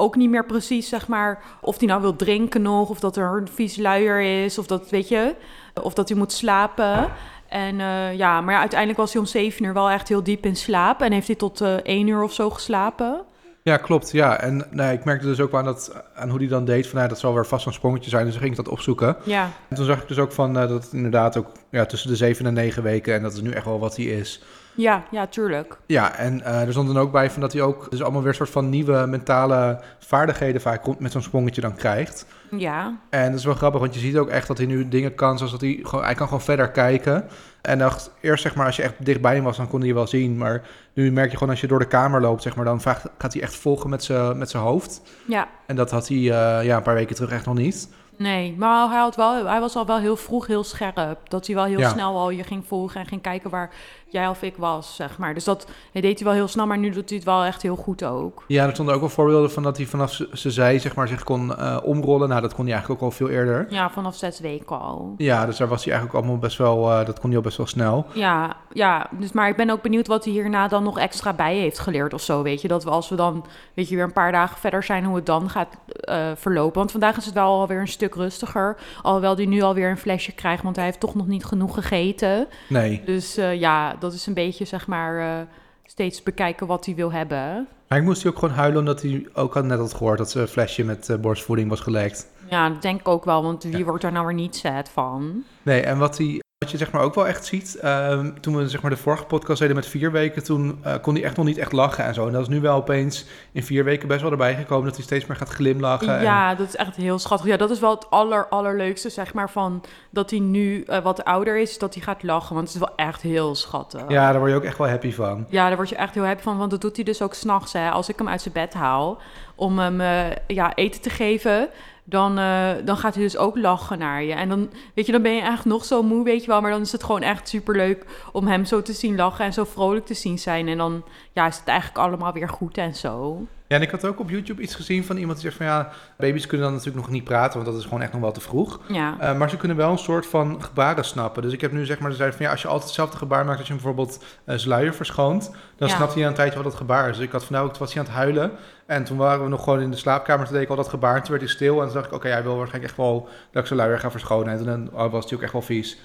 ook niet meer precies, zeg maar, of hij nou wil drinken nog, of dat er een vies luier is, of dat, weet je, of dat hij moet slapen. En eh, ja, maar ja, uiteindelijk was hij om zeven uur wel echt heel diep in slaap en heeft hij tot eh één uur of zo geslapen. Ja, klopt. Ja, en nee, ik merkte dus ook wel aan, dat, aan hoe hij dan deed. Van, ja, dat zal weer vast een sprongetje zijn. Dus ging ik dat opzoeken. Ja, En toen zag ik dus ook van eh, dat het inderdaad ook ja, tussen de zeven en negen weken. En dat is nu echt wel wat hij is. Ja, ja, tuurlijk. Ja, en eh, er stond dan ook bij van dat hij ook dus allemaal weer een soort van nieuwe mentale vaardigheden vaak met zo'n sprongetje dan krijgt. Ja, En dat is wel grappig, want je ziet ook echt dat hij nu dingen kan, zoals dat hij gewoon, hij kan gewoon verder kijken. En dacht, eerst zeg maar, als je echt dichtbij hem was, dan kon hij je wel zien. Maar nu merk je gewoon als je door de kamer loopt, zeg maar, dan vaak gaat hij echt volgen met zijn met zijn hoofd. ja. En dat had hij eh, ja, een paar weken terug echt nog niet. Nee, maar hij, had wel, hij was al wel heel vroeg heel scherp. Dat hij wel heel Ja. snel al je ging volgen en ging kijken waar jij of ik was, zeg maar. Dus dat hij deed hij wel heel snel, maar nu doet hij het wel echt heel goed ook. Ja, er stonden ook wel voorbeelden van dat hij vanaf z- zijn zij zeg maar, zich kon eh, omrollen. Nou, dat kon hij eigenlijk ook al veel eerder. Ja, vanaf zes weken al. Ja, dus daar was hij eigenlijk allemaal best wel, eh, dat kon hij al best wel snel. Ja, ja, dus maar ik ben ook benieuwd wat hij hierna dan nog extra bij heeft geleerd of zo, weet je. Dat we als we dan, weet je, weer een paar dagen verder zijn, hoe het dan gaat eh, verlopen. Want vandaag is het wel alweer een stuk rustiger. Alhoewel hij nu alweer een flesje krijgt, want hij heeft toch nog niet genoeg gegeten. Nee. Dus ja, dat is een beetje, zeg maar, eh, steeds bekijken wat hij wil hebben. Maar ik moest hij ook gewoon huilen omdat hij ook had net had gehoord dat zijn flesje met eh, borstvoeding was gelekt. Ja, dat denk ik ook wel, want wie Ja. wordt daar nou weer niet sad van? Nee, en wat, hij, wat je zeg maar ook wel echt ziet, ehm, toen we zeg maar de vorige podcast deden met vier weken, toen eh, kon hij echt nog niet echt lachen en zo. En dat is nu wel opeens in vier weken best wel erbij gekomen dat hij steeds meer gaat glimlachen. en- Ja, dat is echt heel schattig. Ja, dat is wel het aller, allerleukste, zeg maar, van dat hij nu eh, wat ouder is, dat hij gaat lachen. Want het is wel echt heel schattig. ja, daar word je ook echt wel happy van. Ja, daar word je echt heel happy van, want dat doet hij dus ook s'nachts. Als ik hem uit zijn bed haal om hem eh, ja, eten te geven, dan, eh, dan gaat hij dus ook lachen naar je. En dan, weet je, dan ben je echt nog zo moe, weet je wel. Maar dan is het gewoon echt superleuk om hem zo te zien lachen en zo vrolijk te zien zijn. En dan ja, is het eigenlijk allemaal weer goed en zo. Ja, en ik had ook op YouTube iets gezien van iemand die zegt van ja, baby's kunnen dan natuurlijk nog niet praten, want dat is gewoon echt nog wel te vroeg. Ja, Eh, maar ze kunnen wel een soort van gebaren snappen. Dus ik heb nu zeg maar gezegd van ja, als je altijd hetzelfde gebaar maakt als je bijvoorbeeld eh zijn luier verschoont, dan Ja. snapt hij een tijdje wat dat gebaar is. Dus ik had vandaag ook, toen was hij aan het huilen. En toen waren we nog gewoon in de slaapkamer, toen deed ik al dat gebaar. En toen werd hij stil en toen dacht ik, oké, hij wil waarschijnlijk echt wel dat ik zijn luier ga verschonen. En toen oh, was hij ook echt wel vies.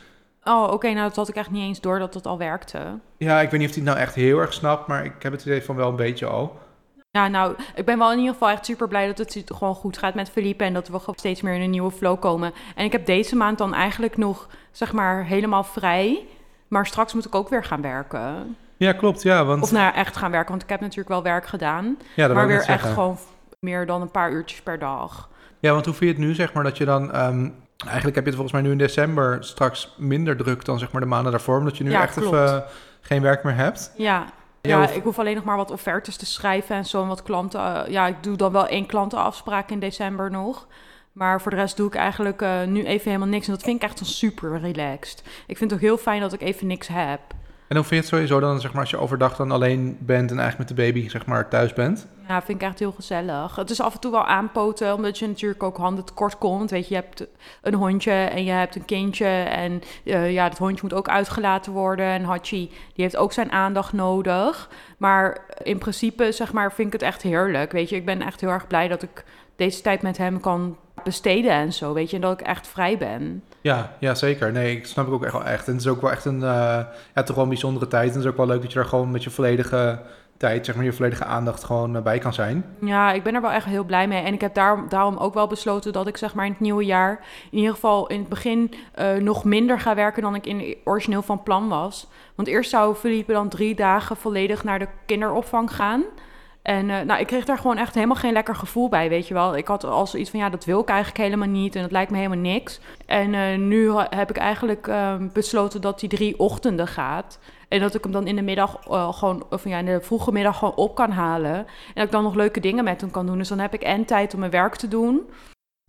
Oh, oké. nou, dat had ik echt niet eens door dat het al werkte. Ja, ik weet niet of hij het nou echt heel erg snapt, maar ik heb het idee van wel een beetje al. Ja, nou, ik ben wel in ieder geval echt super blij dat het gewoon goed gaat met Felipe en dat we gewoon steeds meer in een nieuwe flow komen. En ik heb deze maand dan eigenlijk nog, zeg maar, helemaal vrij. Maar straks moet ik ook weer gaan werken. Ja, klopt, ja, want Of nou echt gaan werken, want ik heb natuurlijk wel werk gedaan. ja, maar weer echt gewoon meer dan een paar uurtjes per dag. Ja, want hoe vind je het nu, zeg maar, dat je dan... ehm, eigenlijk heb je het volgens mij nu in december straks minder druk dan zeg maar de maanden daarvoor, omdat je nu Ja, echt even geen werk meer hebt. Ja. Ja, ik hoef alleen nog maar wat offertes te schrijven en zo. En wat klanten. eh, ja, ik doe dan wel één klantenafspraak in december nog. Maar voor de rest doe ik eigenlijk eh, nu even helemaal niks. En dat vind ik echt super relaxed. Ik vind het ook heel fijn dat ik even niks heb. En hoe vind je het sowieso dan, zeg maar, als je overdag dan alleen bent en eigenlijk met de baby, zeg maar, thuis bent? Ja, vind ik echt heel gezellig. Het is af en toe wel aanpoten, omdat je natuurlijk ook handen tekort komt. Weet je, je hebt een hondje en je hebt een kindje. En uh, ja, dat hondje moet ook uitgelaten worden. En Hachi, die heeft ook zijn aandacht nodig. Maar in principe, zeg maar, vind ik het echt heerlijk. Weet je, ik ben echt heel erg blij dat ik deze tijd met hem kan besteden en zo, weet je. En dat ik echt vrij ben. Ja, ja, zeker. Nee, ik snap ik ook echt wel echt. En het is ook wel echt een, uh, ja, toch wel een bijzondere tijd. En het is ook wel leuk dat je er gewoon met je volledige tijd, zeg maar, je volledige aandacht gewoon uh, bij kan zijn. Ja, ik ben er wel echt heel blij mee. En ik heb daar, daarom ook wel besloten dat ik, zeg maar, in het nieuwe jaar, in ieder geval in het begin, uh, nog minder ga werken dan ik in origineel van plan was. Want eerst zou Philippe dan drie dagen volledig naar de kinderopvang gaan. En uh, nou, ik kreeg daar gewoon echt helemaal geen lekker gevoel bij, weet je wel. Ik had al zoiets van, ja, dat wil ik eigenlijk helemaal niet en dat lijkt me helemaal niks. En uh, nu heb ik eigenlijk uh, besloten dat die drie ochtenden gaat. En dat ik hem dan in de middag uh, gewoon, of ja, in de vroege middag gewoon op kan halen. En dat ik dan nog leuke dingen met hem kan doen. Dus dan heb ik en tijd om mijn werk te doen.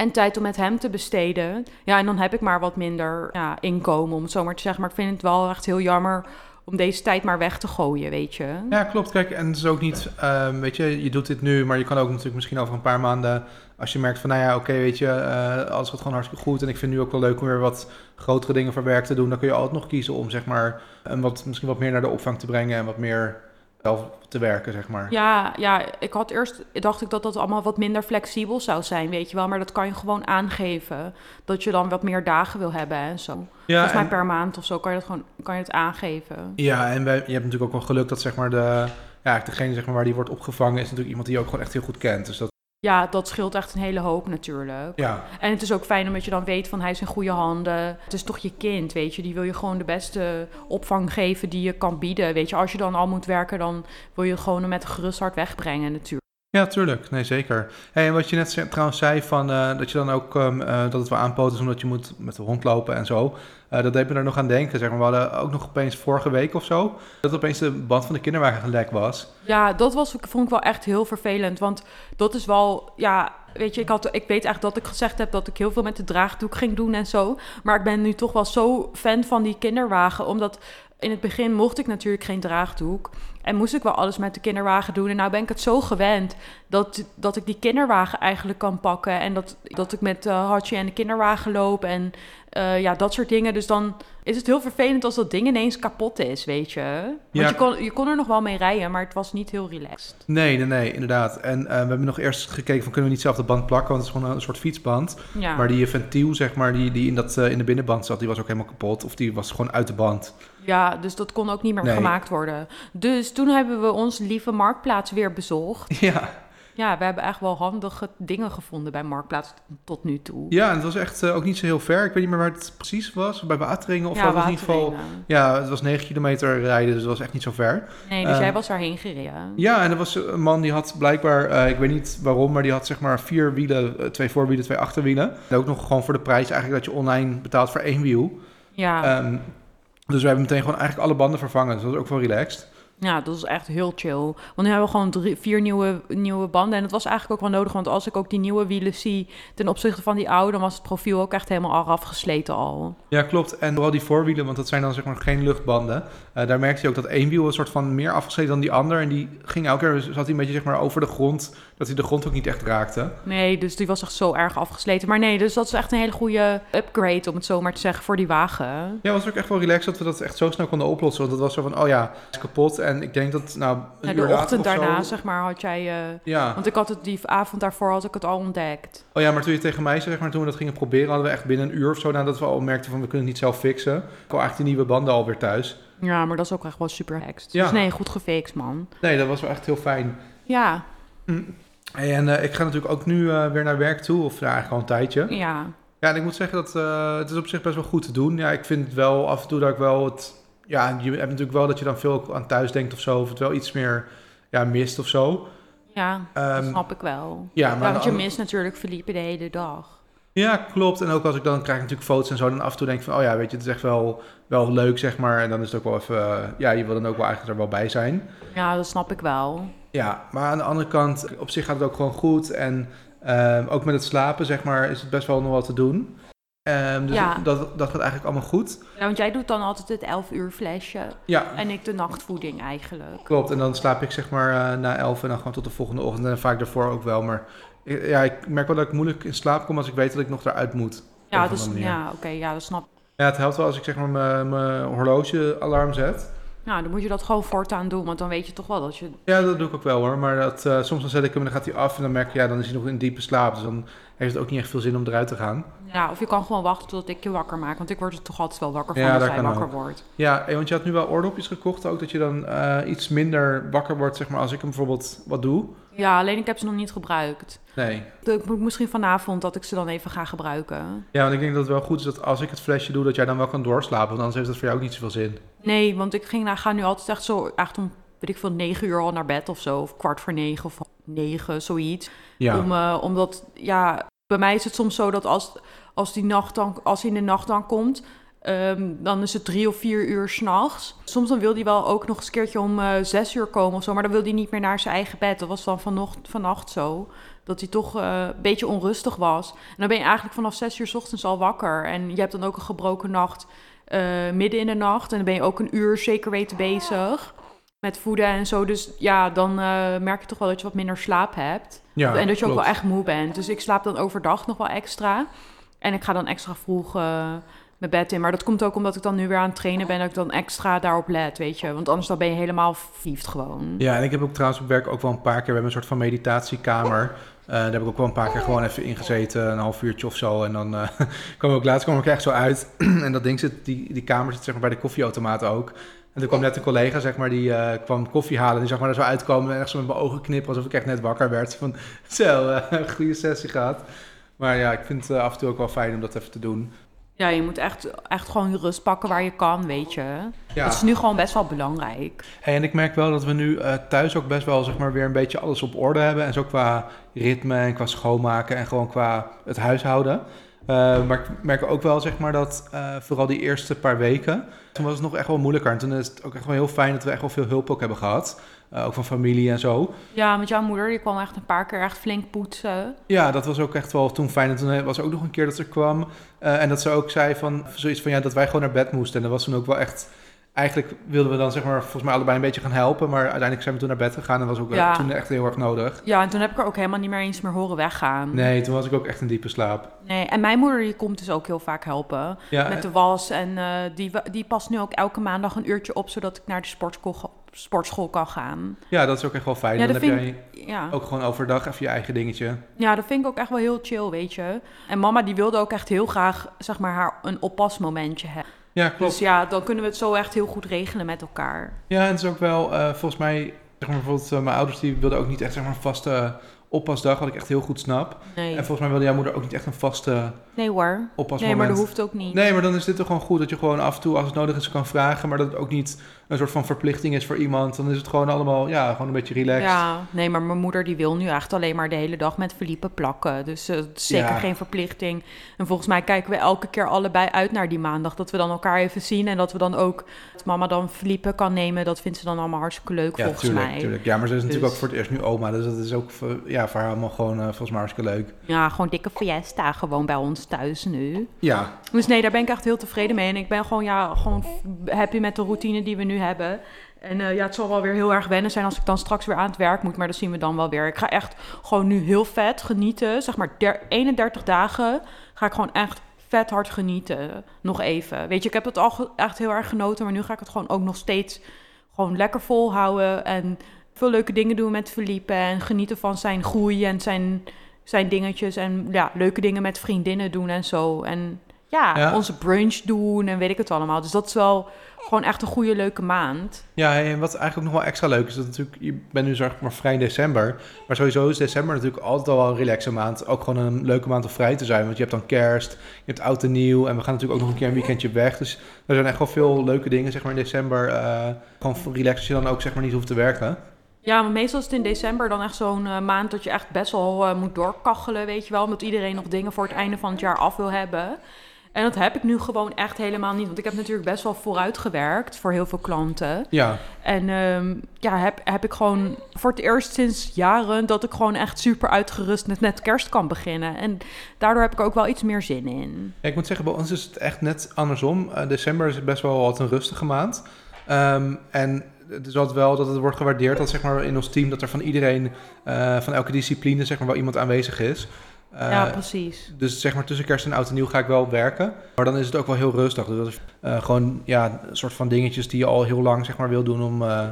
En tijd om met hem te besteden. Ja, en dan heb ik maar wat minder ja, inkomen, om het zo maar te zeggen. Maar ik vind het wel echt heel jammer om deze tijd maar weg te gooien, weet je. Ja, klopt. Kijk, en het is ook niet, um, weet je, je doet dit nu, maar je kan ook natuurlijk misschien over een paar maanden, als je merkt van, nou ja, oké, weet je, uh, alles gaat gewoon hartstikke goed en ik vind nu ook wel leuk om weer wat grotere dingen voor werk te doen, dan kun je altijd nog kiezen om, zeg maar, een wat, misschien wat meer naar de opvang te brengen en wat meer zelf te werken, zeg maar. Ja, ja, ik had eerst, dacht ik dat dat allemaal wat minder flexibel zou zijn, weet je wel. Maar dat kan je gewoon aangeven, dat je dan wat meer dagen wil hebben en zo. Ja, Volgens mij per maand of zo kan je, dat gewoon, kan je het aangeven. Ja, en wij, je hebt natuurlijk ook wel geluk dat zeg maar de, ja, degene zeg maar, waar die wordt opgevangen is natuurlijk iemand die je ook gewoon echt heel goed kent. Dus dat ja, dat scheelt echt een hele hoop natuurlijk. Ja. En het is ook fijn omdat je dan weet van hij is in goede handen. Het is toch je kind, weet je. Die wil je gewoon de beste opvang geven die je kan bieden. Weet je, als je dan al moet werken, dan wil je gewoon hem met een gerust hart wegbrengen natuurlijk. Ja, tuurlijk. Nee, zeker. En wat je net trouwens zei, van, uh, dat je dan ook um, uh, dat het wel aanpoten is omdat je moet met de hond lopen en zo. Uh, dat deed me er nog aan denken. Zeg maar. We hadden ook nog opeens vorige week of zo, dat opeens de band van de kinderwagen gelek was. Ja, dat was, vond ik wel echt heel vervelend. Want dat is wel, ja, weet je, ik, had, ik weet echt dat ik gezegd heb dat ik heel veel met de draagdoek ging doen en zo. Maar ik ben nu toch wel zo fan van die kinderwagen, omdat in het begin mocht ik natuurlijk geen draagdoek. En moest ik wel alles met de kinderwagen doen. En nou ben ik het zo gewend dat, dat ik die kinderwagen eigenlijk kan pakken. En dat, dat ik met Hartje en de kinderwagen loop. En uh, ja, dat soort dingen. Dus dan is het heel vervelend als dat ding ineens kapot is, weet je. Want ja. je, kon, je kon er nog wel mee rijden, maar het was niet heel relaxed. Nee, nee, nee, inderdaad. En uh, we hebben nog eerst gekeken van kunnen we niet zelf de band plakken, want het is gewoon een soort fietsband. Ja. Maar die ventiel, zeg maar, die, die in, dat, uh, in de binnenband zat, die was ook helemaal kapot. Of die was gewoon uit de band. Ja, dus dat kon ook niet meer nee. gemaakt worden. Dus toen hebben we ons lieve marktplaats weer bezocht. Ja. Ja, we hebben echt wel handige dingen gevonden bij Marktplaats tot nu toe. Ja, en het was echt uh, ook niet zo heel ver. Ik weet niet meer waar het precies was. Bij Wateringen of ja, was in ieder geval. Ja, het was 9 kilometer rijden, dus het was echt niet zo ver. Nee, dus uh, jij was daarheen gereden. Ja, en er was een man die had blijkbaar, uh, ik weet niet waarom, maar die had zeg maar vier wielen, twee voorwielen, twee achterwielen. En ook nog gewoon voor de prijs eigenlijk dat je online betaalt voor één wiel. Ja. Um, dus we hebben meteen gewoon eigenlijk alle banden vervangen. Dus dat was ook wel relaxed. Ja, dat is echt heel chill. Want nu hebben we gewoon vier nieuwe, nieuwe banden. En dat was eigenlijk ook wel nodig. Want als ik ook die nieuwe wielen zie ten opzichte van die oude... dan was het profiel ook echt helemaal afgesleten al. Ja, klopt. En vooral die voorwielen, want dat zijn dan zeg maar geen luchtbanden. Uh, daar merkte je ook dat één wiel een soort van meer afgesleten dan die ander. En die ging elke keer, zat hij een beetje zeg maar over de grond... dat hij de grond ook niet echt raakte. Nee, dus die was echt zo erg afgesleten. Maar nee, dus dat is echt een hele goede upgrade, om het zo maar te zeggen, voor die wagen. Ja, was ook echt wel relaxed dat we dat echt zo snel konden oplossen. Want dat was zo van, oh ja, het is kapot... En ik denk dat, nou, een ja, de uur ochtend daarna, zo... zeg maar, had jij... Uh, ja. Want ik had het die avond daarvoor had ik het al ontdekt. Oh ja, maar toen je tegen mij zei, zeg maar, toen we dat gingen proberen, hadden we echt binnen een uur of zo, nadat we al merkten van, we kunnen het niet zelf fixen. Ik had eigenlijk die nieuwe banden alweer thuis. Ja, maar dat is ook echt wel super hekst. Ja. Dus nee, goed gefixt, man. Nee, dat was wel echt heel fijn. Ja. Hm. En uh, ik ga natuurlijk ook nu uh, weer naar werk toe, of ja, eigenlijk al een tijdje. Ja. Ja, en ik moet zeggen dat uh, het is op zich best wel goed te doen. Ja, ik vind het wel af en toe dat ik wel het ja, je hebt natuurlijk wel dat je dan veel aan thuis denkt of zo, of het wel iets meer ja, mist of zo. Ja, um, dat snap ik wel. Ja, maar want je mist natuurlijk Felipe de hele dag. Ja, klopt. En ook als ik dan krijg natuurlijk foto's en zo, dan af en toe denk ik van, oh ja, weet je, het is echt wel, wel leuk, zeg maar. En dan is het ook wel even, ja, je wil dan ook wel eigenlijk er wel bij zijn. Ja, dat snap ik wel. Ja, maar aan de andere kant, op zich gaat het ook gewoon goed. En uh, ook met het slapen, zeg maar, is het best wel nog wat te doen. Ehm, dus Ja. dat, dat gaat eigenlijk allemaal goed. Ja, want jij doet dan altijd het 11 uur flesje Ja, en ik de nachtvoeding eigenlijk. klopt. En dan slaap ik zeg maar eh, na elf en dan gewoon tot de volgende ochtend. En vaak daarvoor ook wel. Maar ik- ja, ik merk wel dat ik moeilijk in slaap kom als ik weet dat ik nog eruit moet. Ja, dus, ja oké, ja, dat snap ik. Ja, het helpt wel als ik zeg maar mijn- mijn horlogealarm zet. Nou, dan moet je dat gewoon voortaan doen, want dan weet je toch wel dat je... Ja, dat doe ik ook wel hoor. Maar dat, eh, soms dan zet ik hem en dan gaat hij af. En dan merk je, ja, dan is hij nog in diepe slaap. Dus dan heeft het ook niet echt veel zin om eruit te gaan. Ja, of je kan gewoon wachten tot ik je wakker maak, want ik word er toch altijd wel wakker van Ja, als dat jij wakker ook. wordt. Ja, want je had nu wel oordopjes gekocht ook. Dat je dan eh, iets minder wakker wordt, zeg maar, als ik hem bijvoorbeeld wat doe. Ja, alleen ik heb ze nog niet gebruikt. Nee. Ik moet misschien vanavond dat ik ze dan even ga gebruiken. Ja, want ik denk dat het wel goed is dat als ik het flesje doe, dat jij dan wel kan doorslapen. Want anders heeft dat voor jou ook niet zoveel zin. Nee, want ik ging, nou, ga nu altijd echt zo, echt om, weet ik veel, negen uur al naar bed of zo. Of kwart voor negen of negen, zoiets. Ja. Om, eh, omdat, ja, bij mij is het soms zo dat als, als die nacht dan, als hij in de nacht dan komt, ehm, dan is het drie of vier uur s'nachts. Soms dan wil hij wel ook nog eens een keertje om eh, zes uur komen of zo, maar dan wil hij niet meer naar zijn eigen bed. Dat was dan vanocht, vannacht zo. Dat hij toch eh, een beetje onrustig was. En dan ben je eigenlijk vanaf zes uur 's ochtends al wakker. En je hebt dan ook een gebroken nacht eh, midden in de nacht. En dan ben je ook een uur zeker weten bezig met voeden en zo. Dus ja, dan merk je toch wel dat je wat minder slaap hebt. Ja en dat je ook wel echt moe bent. Dus ik slaap dan overdag nog wel extra. En ik ga dan extra vroeg eh, mijn bed in. Maar dat komt ook omdat ik dan nu weer aan het trainen ben. Dat ik dan extra daarop let, weet je. Want anders dan ben je helemaal verliefd gewoon. Ja, en ik heb ook trouwens op werk ook wel een paar keer... We hebben een soort van meditatiekamer. Eh, daar heb ik ook wel een paar keer gewoon even ingezeten. Een half uurtje of zo. En dan eh kwam ik ook laatst kwam ik echt zo uit. en dat ding zit, die, die kamer zit zeg maar bij de koffieautomaat ook. En toen kwam net een collega, zeg maar, die eh, kwam koffie halen. En die zag maar er zo uitkomen en echt zo met mijn ogen knippen... alsof ik echt net wakker werd. Van, zo, eh, goede sessie gehad. Maar ja, ik vind het eh, af en toe ook wel fijn om dat even te doen. Ja, je moet echt, echt gewoon je rust pakken waar je kan, weet je. Ja. Dat is nu gewoon best wel belangrijk. Hey, en ik merk wel dat we nu thuis ook best wel zeg maar, weer een beetje alles op orde hebben. En zo qua ritme en qua schoonmaken en gewoon qua het huishouden. Eh, maar ik merk ook wel zeg maar, dat eh, vooral die eerste paar weken, toen was het nog echt wel moeilijker. En toen is het ook echt wel heel fijn dat we echt wel veel hulp ook hebben gehad. Eh, ook van familie en zo. Ja, met jouw moeder, die kwam echt een paar keer echt flink poetsen. Ja, dat was ook echt wel toen fijn. En toen was er ook nog een keer dat ze kwam. en dat ze ook zei van zoiets van ja, dat wij gewoon naar bed moesten. En dat was toen ook wel echt. Eigenlijk wilden we dan zeg maar volgens mij allebei een beetje gaan helpen. Maar uiteindelijk zijn we toen naar bed gegaan. En was ook Ja. toen echt heel erg nodig. Ja, en toen heb ik er ook helemaal niet meer eens meer horen weggaan. Nee, toen was ik ook echt in diepe slaap. Nee, en mijn moeder die komt dus ook heel vaak helpen Ja, met de was. En eh, die, die past nu ook elke maandag een uurtje op, zodat ik naar de sportschool, sportschool kan gaan. ja, dat is ook echt wel fijn. Ja, dan heb jij Ja. ook gewoon overdag even je eigen dingetje. ja, dat vind ik ook echt wel heel chill, weet je. En mama die wilde ook echt heel graag, zeg maar, haar een oppasmomentje hebben. Ja, klopt. Dus ja, dan kunnen we het zo echt heel goed regelen met elkaar. Ja, en het is ook wel eh, volgens mij, zeg maar bijvoorbeeld eh, mijn ouders die wilden ook niet echt zeg maar een vaste oppasdag, wat ik echt heel goed snap. Nee, En volgens mij wilde jouw moeder ook niet echt een vaste nee hoor. oppasmoment. Nee, maar dat hoeft ook niet. Nee, maar dan is dit toch gewoon goed dat je gewoon af en toe, als het nodig is, kan vragen. Maar dat het ook niet een soort van verplichting is voor iemand. Dan is het gewoon allemaal, ja, gewoon een beetje relaxed. Ja, nee, maar mijn moeder die wil nu echt alleen maar de hele dag met Felipe plakken. Dus eh, het is zeker Ja. geen verplichting. En volgens mij kijken we elke keer allebei uit naar die maandag. Dat we dan elkaar even zien en dat we dan ook... Dat mama dan Felipe kan nemen, dat vindt ze dan allemaal hartstikke leuk Ja, volgens tuurlijk, mij. tuurlijk. Ja, maar ze is natuurlijk Dus- ook voor het eerst nu oma. Dus dat is ook voor, ja, voor haar allemaal gewoon eh, volgens mij hartstikke leuk. Ja, gewoon dikke fiesta gewoon bij ons thuis nu. Ja, Dus nee, daar ben ik echt heel tevreden mee. En ik ben gewoon, ja, gewoon happy met de routine die we nu hebben. En eh, ja, het zal wel weer heel erg wennen zijn als ik dan straks weer aan het werk moet. Maar dat zien we dan wel weer. Ik ga echt gewoon nu heel vet genieten. Zeg maar der- 31 dagen ga ik gewoon echt vet hard genieten. Nog even. Weet je, ik heb het al echt heel erg genoten. Maar nu ga ik het gewoon ook nog steeds gewoon lekker volhouden. En veel leuke dingen doen met Felipe. En genieten van zijn groei en zijn, zijn dingetjes. En ja, leuke dingen met vriendinnen doen en zo. En ja, Ja. onze brunch doen en weet ik het allemaal. Dus dat is wel gewoon echt een goede, leuke maand. Ja, en wat eigenlijk nog wel extra leuk is, dat natuurlijk, je bent nu zeg maar vrij in december. Maar sowieso is december natuurlijk altijd al wel een relaxe maand. Ook gewoon een leuke maand om vrij te zijn. Want je hebt dan kerst, je hebt oud en nieuw. En we gaan natuurlijk ook nog een keer een weekendje weg. Dus er zijn echt wel veel leuke dingen zeg maar in december. eh, gewoon relaxed als je dan ook zeg maar niet hoeft te werken. Ja, maar meestal is het in december dan echt zo'n eh, maand dat je echt best wel eh, moet doorkachelen, weet je wel. Omdat iedereen nog dingen voor het einde van het jaar af wil hebben. En dat heb ik nu gewoon echt helemaal niet. Want ik heb natuurlijk best wel vooruit gewerkt voor heel veel klanten. Ja, En ehm, ja, heb, heb ik gewoon voor het eerst sinds jaren dat ik gewoon echt super uitgerust met net kerst kan beginnen. En daardoor heb ik ook wel iets meer zin in. Ja, ik moet zeggen, bij ons is het echt net andersom. Eh, december is best wel wat een rustige maand. Ehm, en het is altijd wel dat het wordt gewaardeerd dat zeg maar, in ons team dat er van iedereen, eh, van elke discipline, zeg maar, wel iemand aanwezig is. Eh, ja, precies. dus zeg maar tussen kerst en oud en nieuw ga ik wel werken. Maar dan is het ook wel heel rustig. Dus dat is eh, gewoon ja, een soort van dingetjes die je al heel lang zeg maar, wil doen om, eh,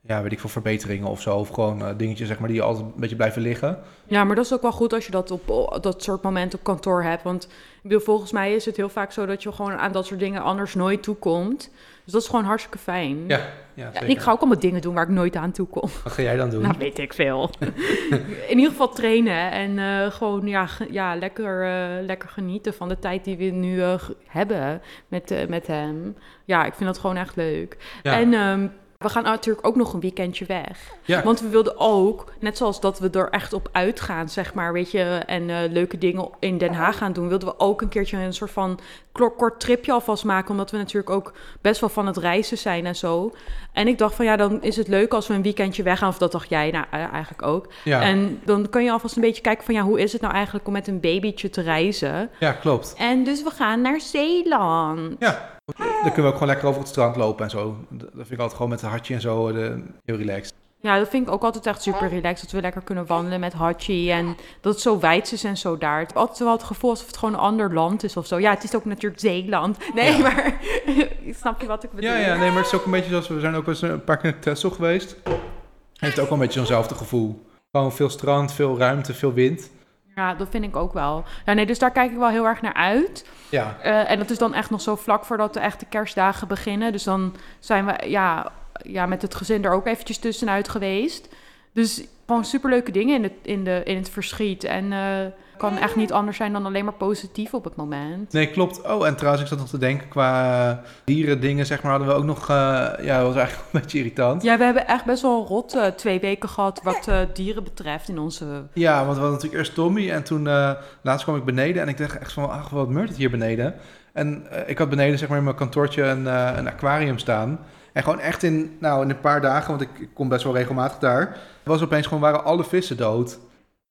ja, weet ik veel, verbeteringen of zo. Of gewoon dingetjes zeg maar, die altijd een beetje blijven liggen. Ja, maar dat is ook wel goed als je dat op dat soort momenten op kantoor hebt. Want ik bedoel, volgens mij is het heel vaak zo dat je gewoon aan dat soort dingen anders nooit toekomt. Dus dat is gewoon hartstikke fijn. Ja, ja Ja, en ik ga ook allemaal dingen doen waar ik nooit aan toe kom. Wat ga jij dan doen? Nou, weet ik veel. In ieder geval trainen en eh, gewoon ja, ja, lekker, eh, lekker genieten van de tijd die we nu eh, hebben met, met hem. Ja, ik vind dat gewoon echt leuk. ja. En ehm, we gaan natuurlijk ook nog een weekendje weg. ja. Want we wilden ook, net zoals dat we er echt op uitgaan, zeg maar, weet je, en eh, leuke dingen in Den Haag gaan doen, wilden we ook een keertje een soort van kort tripje alvast maken, omdat we natuurlijk ook best wel van het reizen zijn en zo. En ik dacht van ja, dan is het leuk als we een weekendje weggaan, of dat dacht jij nou eh, eigenlijk ook. ja. En dan kun je alvast een beetje kijken van ja, hoe is het nou eigenlijk om met een babytje te reizen? ja, klopt. En dus we gaan naar Zeeland. Ja, dan kunnen we ook gewoon lekker over het strand lopen en zo. Dat vind ik altijd gewoon met een hartje en zo eh, de, heel relaxed. Ja, dat vind ik ook altijd echt super relaxed. Dat we lekker kunnen wandelen met Hachi. En dat het zo wijd is en zo daar. Ik heb altijd wel het gevoel alsof het gewoon een ander land is of zo. Ja, het is ook natuurlijk Zeeland. Nee, Ja. maar snap je wat ik bedoel? Ja, ja, nee, maar het is ook een beetje zoals we zijn ook eens een paar keer naar Texel geweest. Heeft ook wel een beetje zo'nzelfde gevoel. Gewoon veel strand, veel ruimte, veel wind. Ja, dat vind ik ook wel. Ja, nee, dus daar kijk ik wel heel erg naar uit. Ja, Eh, en dat is dan echt nog zo vlak voordat de echte kerstdagen beginnen. Dus dan zijn we ja, ja, met het gezin er ook eventjes tussenuit geweest. Dus gewoon superleuke dingen in, het in, de, in het verschiet. En eh kan echt niet anders zijn dan alleen maar positief op het moment. nee, klopt. Oh, en trouwens, ik zat nog te denken qua eh, dieren dingen, zeg maar, hadden we ook nog... eh, ja, dat was eigenlijk een beetje irritant. Ja, we hebben echt best wel rot eh, twee weken gehad wat dieren betreft in onze... Ja, want we hadden natuurlijk eerst Tommy en toen laatst kwam ik beneden en ik dacht echt van, ach, wat meurt het hier beneden? En ik had beneden zeg maar in mijn kantoortje een, een aquarium staan. En gewoon echt in, nou, in een paar dagen, want ik, ik kom best wel regelmatig daar, was opeens gewoon, waren alle vissen dood.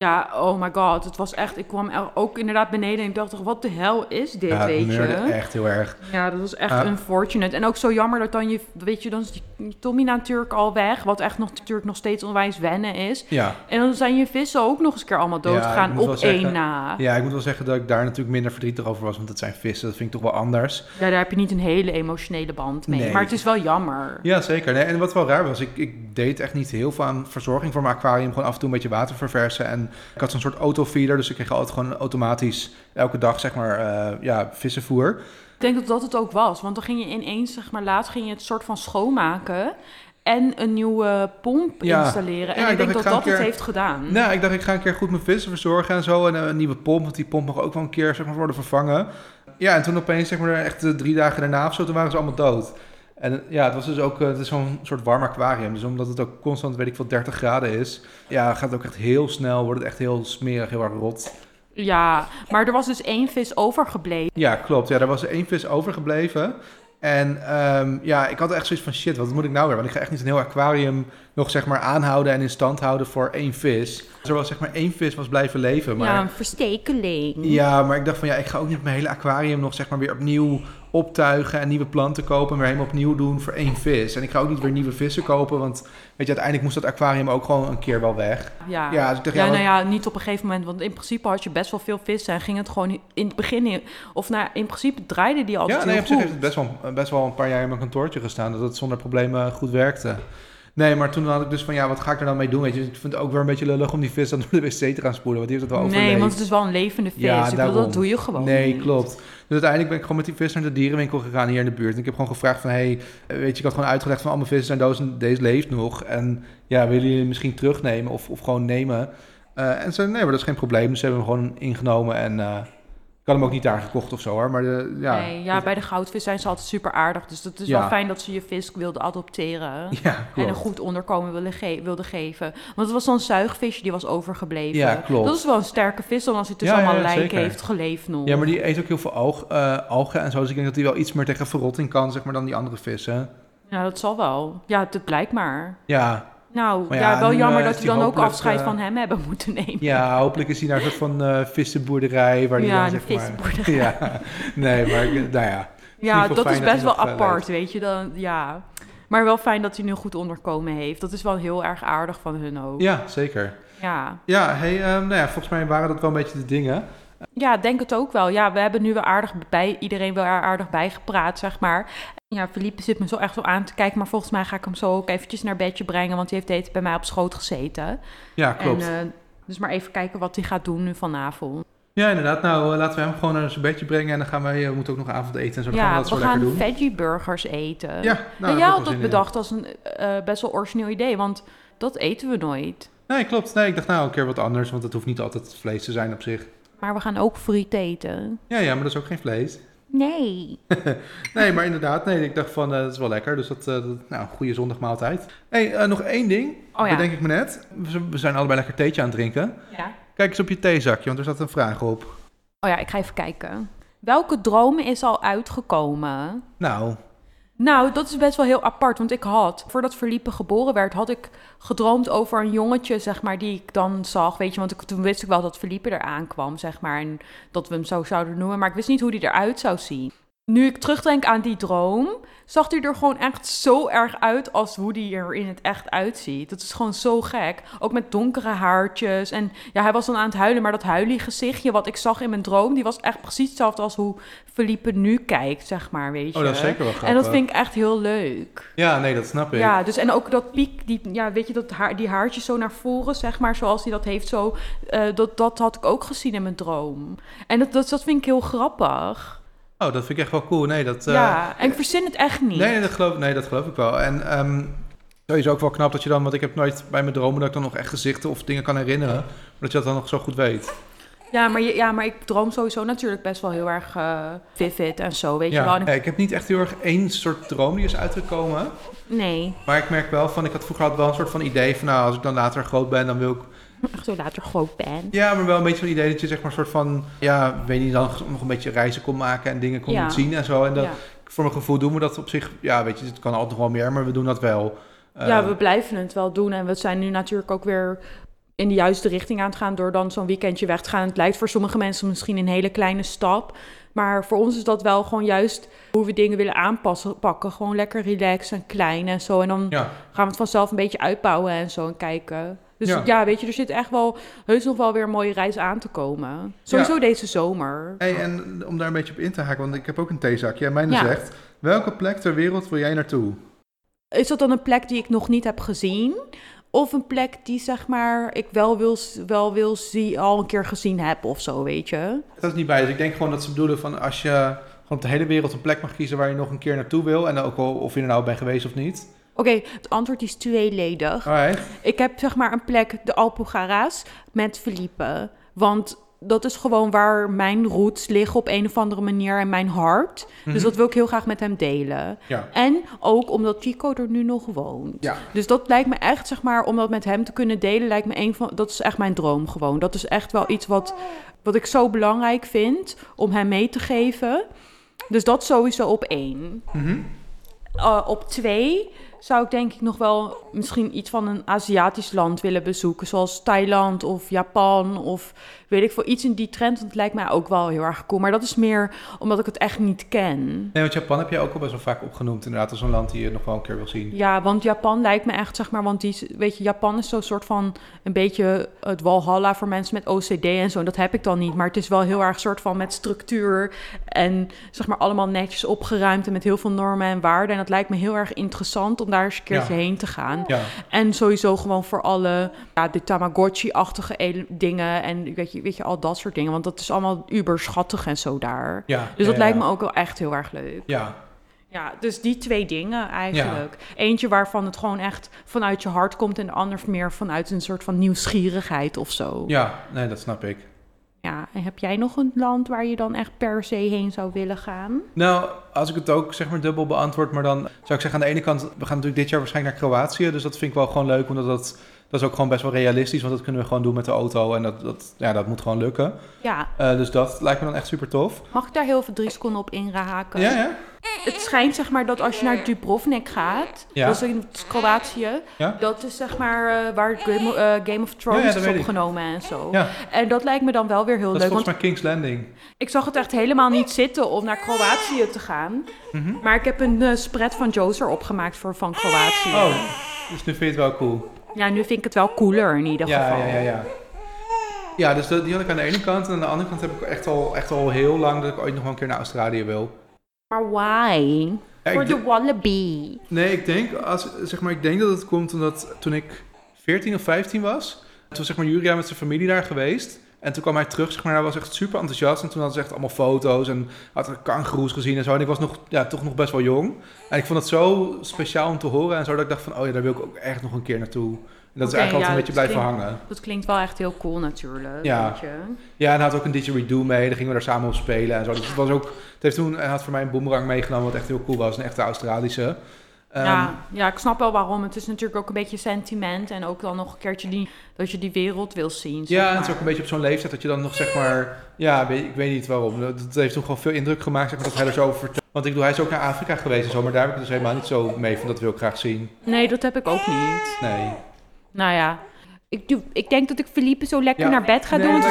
Ja, oh my god, het was echt... Ik kwam er ook inderdaad beneden en ik dacht toch, wat de hel is dit, ja, weet je? echt heel erg. Ja, dat was echt Ja. unfortunate. En ook zo jammer dat dan je, weet je, dan is Tommy natuurlijk al weg, wat echt nog, natuurlijk nog steeds onwijs wennen is. Ja. En dan zijn je vissen ook nog eens een keer allemaal Ja, doodgegaan wel op één na. Ja. ja, ik moet wel zeggen dat ik daar natuurlijk minder verdrietig over was, want het zijn vissen, dat vind ik toch wel anders. daar heb je niet een hele emotionele band mee. Nee. Maar het is wel jammer. Ja, zeker. Nee, en wat wel raar was, ik, ik deed echt niet heel veel aan verzorging voor mijn aquarium. Gewoon af en toe een beetje water verversen. En ik had zo'n soort autofeeder, dus ik kreeg altijd gewoon automatisch elke dag, zeg maar, eh, ja, vissenvoer. Ik denk dat dat het ook was. Want dan ging je ineens, zeg maar, laatst ging je het soort van schoonmaken. En een nieuwe pomp Ja. installeren. En Ja, ik, ik denk dat ik dat het heeft gedaan. Nou, ik dacht, ik ga een keer goed mijn vissen verzorgen en zo. En eh, een nieuwe pomp, want die pomp mag ook wel een keer, zeg maar, worden vervangen. Ja, en toen opeens, zeg maar, echt eh, drie dagen daarna of zo, toen waren ze allemaal dood. En ja, het was dus ook, eh, het is zo'n soort warm aquarium. Dus omdat het ook constant, weet ik veel, 30 graden is. Ja, gaat het ook echt heel snel, wordt het echt heel smerig, heel erg rot. Ja, maar er was dus één vis overgebleven. Ja, klopt. Ja, er was één vis overgebleven. En ehm, ja, ik had echt zoiets van shit, wat moet ik nou weer? Want ik ga echt niet een heel aquarium nog zeg maar aanhouden en in stand houden voor één vis. Dus er was zeg maar één vis was blijven leven. Maar Ja, een verstekeling. Ja, maar ik dacht van ja, ik ga ook niet mijn hele aquarium nog zeg maar weer opnieuw optuigen en nieuwe planten kopen en weer helemaal opnieuw doen voor één vis. En ik ga ook niet weer nieuwe vissen kopen, want weet je, uiteindelijk moest dat aquarium ook gewoon een keer wel weg. Ja, Ja, dus ik dacht, ja, ja, nou ja, niet op een gegeven moment. Want in principe had je best wel veel vissen. En ging het gewoon in het begin... Of nou, in principe draaide die altijd Ja, nee, heel op zich heeft het best wel, best wel een paar jaar in mijn kantoortje gestaan, dat het zonder problemen goed werkte. Nee, maar toen had ik dus van ja, wat ga ik er dan mee doen? Weet je, ik vind het ook weer een beetje lullig om die vis dan door de wc te gaan spoelen, want die heeft het wel overleefd. Nee, want het is wel een levende vis. Ja, ik bedoel, dat doe je gewoon Nee, niet. klopt. Dus uiteindelijk ben ik gewoon met die vis naar de dierenwinkel gegaan hier in de buurt. En ik heb gewoon gevraagd van, hey, eh, weet je, ik had gewoon uitgelegd van, allemaal vissen zijn dood en deze leeft nog. En ja, willen jullie misschien terugnemen of, of gewoon nemen? Eh, en ze nee, maar dat is geen probleem. Dus ze hebben hem gewoon ingenomen en eh, Ik had hem ook niet daar gekocht of zo hoor, maar de, ja. nee, ja, bij de goudvis zijn ze altijd super aardig. Dus het is Ja. wel fijn dat ze je vis wilden adopteren. Ja, En een goed onderkomen ge- wilden geven. Want het was zo'n zuigvisje die was overgebleven. Ja, klopt. Dat is wel een sterke vis, dan als hij tussen allemaal lijken heeft geleefd nog. Ja, maar die eet ook heel veel alg, eh, algen en zo. Dus ik denk dat hij wel iets meer tegen verrotting kan, zeg maar, dan die andere vissen. Ja, dat zal wel. Ja, dat blijkt maar. Ja, Nou, Maar ja, ja, wel nu, jammer eh, dat we dan ook afscheid eh, van hem hebben moeten nemen. ja hopelijk is hij naar een soort van eh vissenboerderij. Waar die Ja, dan, een zeg maar- vissenboerderij. Ja, nee, maar nou ja. Ja, dat is dat best wel apart, weet je. Dan, ja. Maar wel fijn dat hij nu goed onderkomen heeft. Dat is wel heel erg aardig van hun ook. Ja, zeker. Ja, Ja, hey, ehm, nou ja, volgens mij waren dat wel een beetje de dingen. Ja denk het ook wel. Ja, we hebben nu wel aardig bij iedereen wel aardig bijgepraat, zeg maar. Ja, Philippe zit me zo echt zo aan te kijken. Maar volgens mij ga ik hem zo ook eventjes naar bedje brengen. Want die heeft eten bij mij op schoot gezeten. Ja, klopt. En, eh, dus maar even kijken wat hij gaat doen nu vanavond. Ja, inderdaad. Nou, eh, laten we hem gewoon naar zijn bedje brengen. En dan gaan wij, eh, we moeten ook nog avondeten en zo. Dan gaan Ja, we dat we zo lekker gaan doen. veggie burgers eten. Ja, nou, en jij had dat in. bedacht als een best wel origineel idee. Want dat eten we nooit. Nee, klopt. Nee, ik dacht nou een keer wat anders, want het hoeft niet altijd vlees te zijn op zich. Maar we gaan ook friet eten. Ja, ja, maar dat is ook geen vlees. Nee. Nee, maar inderdaad, nee, ik dacht van, eh, dat is wel lekker. Dus dat, dat nou, goede zondagmaaltijd. hey, eh, nog één ding. Oh ja. Bedenk ik me net. We we zijn allebei lekker theetje aan het drinken. ja. Kijk eens op je theezakje, want er zat een vraag op. Oh ja, ik ga even kijken. Welke droom is al uitgekomen? Nou, Nou, dat is best wel heel apart. Want ik had, voordat Verliepe geboren werd, had ik gedroomd over een jongetje, zeg maar, die ik dan zag. Weet je, want ik, toen wist ik wel dat Verliepe eraan kwam, zeg maar. En dat we hem zo zouden noemen. Maar ik wist niet hoe die eruit zou zien. Nu ik terugdenk aan die droom, zag hij er gewoon echt zo erg uit als hoe die er in het echt uitziet. Dat is gewoon zo gek. Ook met donkere haartjes. En ja, hij was dan aan het huilen, maar dat huilie gezichtje wat ik zag in mijn droom, die was echt precies hetzelfde als hoe Felipe nu kijkt, zeg maar, weet je. oh, dat is zeker wel grappig. En dat vind ik echt heel leuk. Ja, nee, dat snap ik. Ja, dus en ook dat piek, die, ja, weet je, dat haar, die haartjes zo naar voren, zeg maar, zoals hij dat heeft, zo, eh, dat, dat had ik ook gezien in mijn droom. En dat, dat, dat vind ik heel grappig. Oh, dat vind ik echt wel cool. Nee, dat... eh, ja, en ik verzin het echt niet. Nee, dat geloof, nee, dat geloof ik wel. En ehm sowieso ook wel knap dat je dan, want ik heb nooit bij mijn dromen dat ik dan nog echt gezichten of dingen kan herinneren, maar dat je dat dan nog zo goed weet. Ja, maar, je, ja, maar ik droom sowieso natuurlijk best wel heel erg eh, vivid en zo, weet je wel. Eh, ik heb niet echt heel erg één soort droom die is uitgekomen, Nee, maar ik merk wel van, ik had vroeger altijd wel een soort van idee van, nou, als ik dan later groot ben, dan wil ik, echt zo later groot ben. ja, maar wel een beetje zo'n idee dat je zeg maar een soort van, ja, weet niet, dan nog een beetje reizen kon maken en dingen kon Ja. zien en zo. En dat, Ja. voor mijn gevoel doen we dat op zich, ja, weet je, het kan altijd nog wel meer, maar we doen dat wel. Eh, ja, we blijven het wel doen. En we zijn nu natuurlijk ook weer in de juiste richting aan het gaan door dan zo'n weekendje weg te gaan. Het lijkt voor sommige mensen misschien een hele kleine stap. Maar voor ons is dat wel gewoon juist hoe we dingen willen aanpassen, pakken. Gewoon lekker relaxed en klein en zo. En dan ja. gaan we het vanzelf een beetje uitbouwen en zo en kijken. Dus Ja. ja, weet je, er zit echt wel heus nog wel weer een mooie reis aan te komen. Sowieso deze zomer. Hey, en om daar een beetje op in te haken, want ik heb ook een theezakje. En mijn Ja. zegt, welke plek ter wereld wil jij naartoe? Is dat dan een plek die ik nog niet heb gezien? Of een plek die, zeg maar, ik wel wil, wel wil zien, al een keer gezien heb of zo, weet je? Dat is niet bij. Dus ik denk gewoon dat ze bedoelen van als je gewoon op de hele wereld een plek mag kiezen waar je nog een keer naartoe wil. En ook al of je er nou bent geweest of niet. Oké, het antwoord is tweeledig. Alright. Ik heb, zeg maar, een plek, de Alpujarra's, met Felipe. Want dat is gewoon waar mijn roots liggen op een of andere manier en mijn hart. Dus Mhm. dat wil ik heel graag met hem delen. Ja. En ook omdat Chico er nu nog woont. Ja. Dus dat lijkt me echt, zeg maar, om dat met hem te kunnen delen, lijkt me een van, dat is echt mijn droom gewoon. Dat is echt wel iets wat, wat ik zo belangrijk vind om hem mee te geven. Dus dat sowieso op één. Mhm. Uh, op twee zou ik denk ik nog wel misschien iets van een Aziatisch land willen bezoeken. Zoals Thailand of Japan of weet ik veel. Iets in die trend, want het lijkt mij ook wel heel erg cool. Maar dat is meer omdat ik het echt niet ken. Nee, want Japan heb jij ook al best wel vaak opgenoemd. Inderdaad, als een land die je nog wel een keer wil zien. Ja, want Japan lijkt me echt, zeg maar, want die, weet je, Japan is zo'n soort van een beetje het walhalla voor mensen met OCD en zo. En dat heb ik dan niet, maar het is wel heel erg soort van met structuur en zeg maar allemaal netjes opgeruimd en met heel veel normen en waarden. En dat lijkt me heel erg interessant om daar eens een keertje Ja. heen te gaan. Ja. En sowieso gewoon voor alle ja, de Tamagotchi-achtige ele- dingen en weet je, weet je, al dat soort dingen. Want dat is allemaal uber schattig en zo daar. ja. Dus dat lijkt me ook wel echt heel erg leuk. Ja. Ja, dus die twee dingen eigenlijk. Eentje waarvan het gewoon echt vanuit je hart komt... en de ander meer vanuit een soort van nieuwsgierigheid of zo. Ja, nee, dat snap ik. Ja, heb jij nog een land waar je dan echt per se heen zou willen gaan? Nou, als ik het ook zeg maar dubbel beantwoord, maar dan zou ik zeggen aan de ene kant, we gaan natuurlijk dit jaar waarschijnlijk naar Kroatië, dus dat vind ik wel gewoon leuk, omdat dat, dat is ook gewoon best wel realistisch, want dat kunnen we gewoon doen met de auto en dat, dat, ja, dat moet gewoon lukken. Ja, Eh, dus dat lijkt me dan echt super tof. mag ik daar heel veel drie seconden op inraken? Ja, ja. Het schijnt zeg maar dat als je naar Dubrovnik gaat, Ja. dat is in Kroatië, Ja. dat is zeg maar eh, waar Game, eh, Game of Thrones Ja, ja, dat is ik. opgenomen en zo. Ja, En dat lijkt me dan wel weer heel dat is leuk, volgens mij King's Landing. ik zag het echt helemaal niet zitten om naar Kroatië te gaan. Mhm. Maar ik heb een eh, spread van Joser opgemaakt voor van Kroatië. Oh, dus nu vind je het wel cool. Ja, nu vind ik het wel cooler in ieder Ja, geval. ja, ja, ja. Ja, dus die had ik aan de ene kant. En aan de andere kant heb ik echt al, echt al heel lang dat ik ooit nog wel een keer naar Australië wil. Maar why? Voor de- de wallaby. Nee, ik denk, als, zeg maar, ik denk dat het komt omdat toen ik 14 of 15 was, toen zeg maar Julia met zijn familie daar geweest. En toen kwam hij terug, zeg maar, hij was echt super enthousiast. En toen hadden ze echt allemaal foto's en had er kangoeroes gezien en zo. En ik was nog, ja, toch nog best wel jong. En ik vond het zo speciaal om te horen en zo, dat ik dacht van, oh ja, daar wil ik ook echt nog een keer naartoe. En dat is eigenlijk altijd een beetje blijven hangen. Dat klinkt wel echt heel cool natuurlijk. Ja. Ja, en hij had ook een didgeridoo mee. Daar gingen we daar samen op spelen en zo. Dus het was ook... Het heeft toen... Hij had voor mij een boomerang meegenomen, wat echt heel cool was. Een echte Australische. Ehm, ja, ja, ik snap wel waarom. Het is natuurlijk ook een beetje sentiment. En ook dan nog een keertje die, dat je die wereld wil zien. zeg ja, en het maar. is ook een beetje op zo'n leeftijd dat je dan nog zeg maar... Ja, ik weet niet waarom. Dat heeft toen gewoon veel indruk gemaakt, zeg maar, dat hij er zo over vertelde. Want ik bedoel, hij is ook naar Afrika geweest en zo. Maar daar heb ik dus helemaal niet zo mee van. Dat wil ik graag zien. Nee, dat heb ik ook niet. Nee. Nou ja, ik, doe, ik denk dat ik Felipe zo lekker Ja. naar bed ga nee, doen.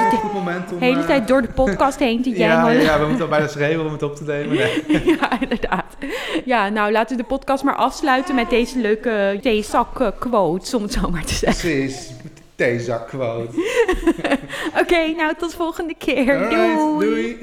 Want om... de hele eh, tijd door de podcast heen te ja, ja, ja, we moeten al bijna schreeuwen om het op te nemen. Nee. Ja, inderdaad. Ja, nou laten we de podcast maar afsluiten met deze leuke theezak quotes, om het zo maar te zeggen. Precies. Theezak quote. Oké, nou tot volgende keer. Alright, Doei. doei.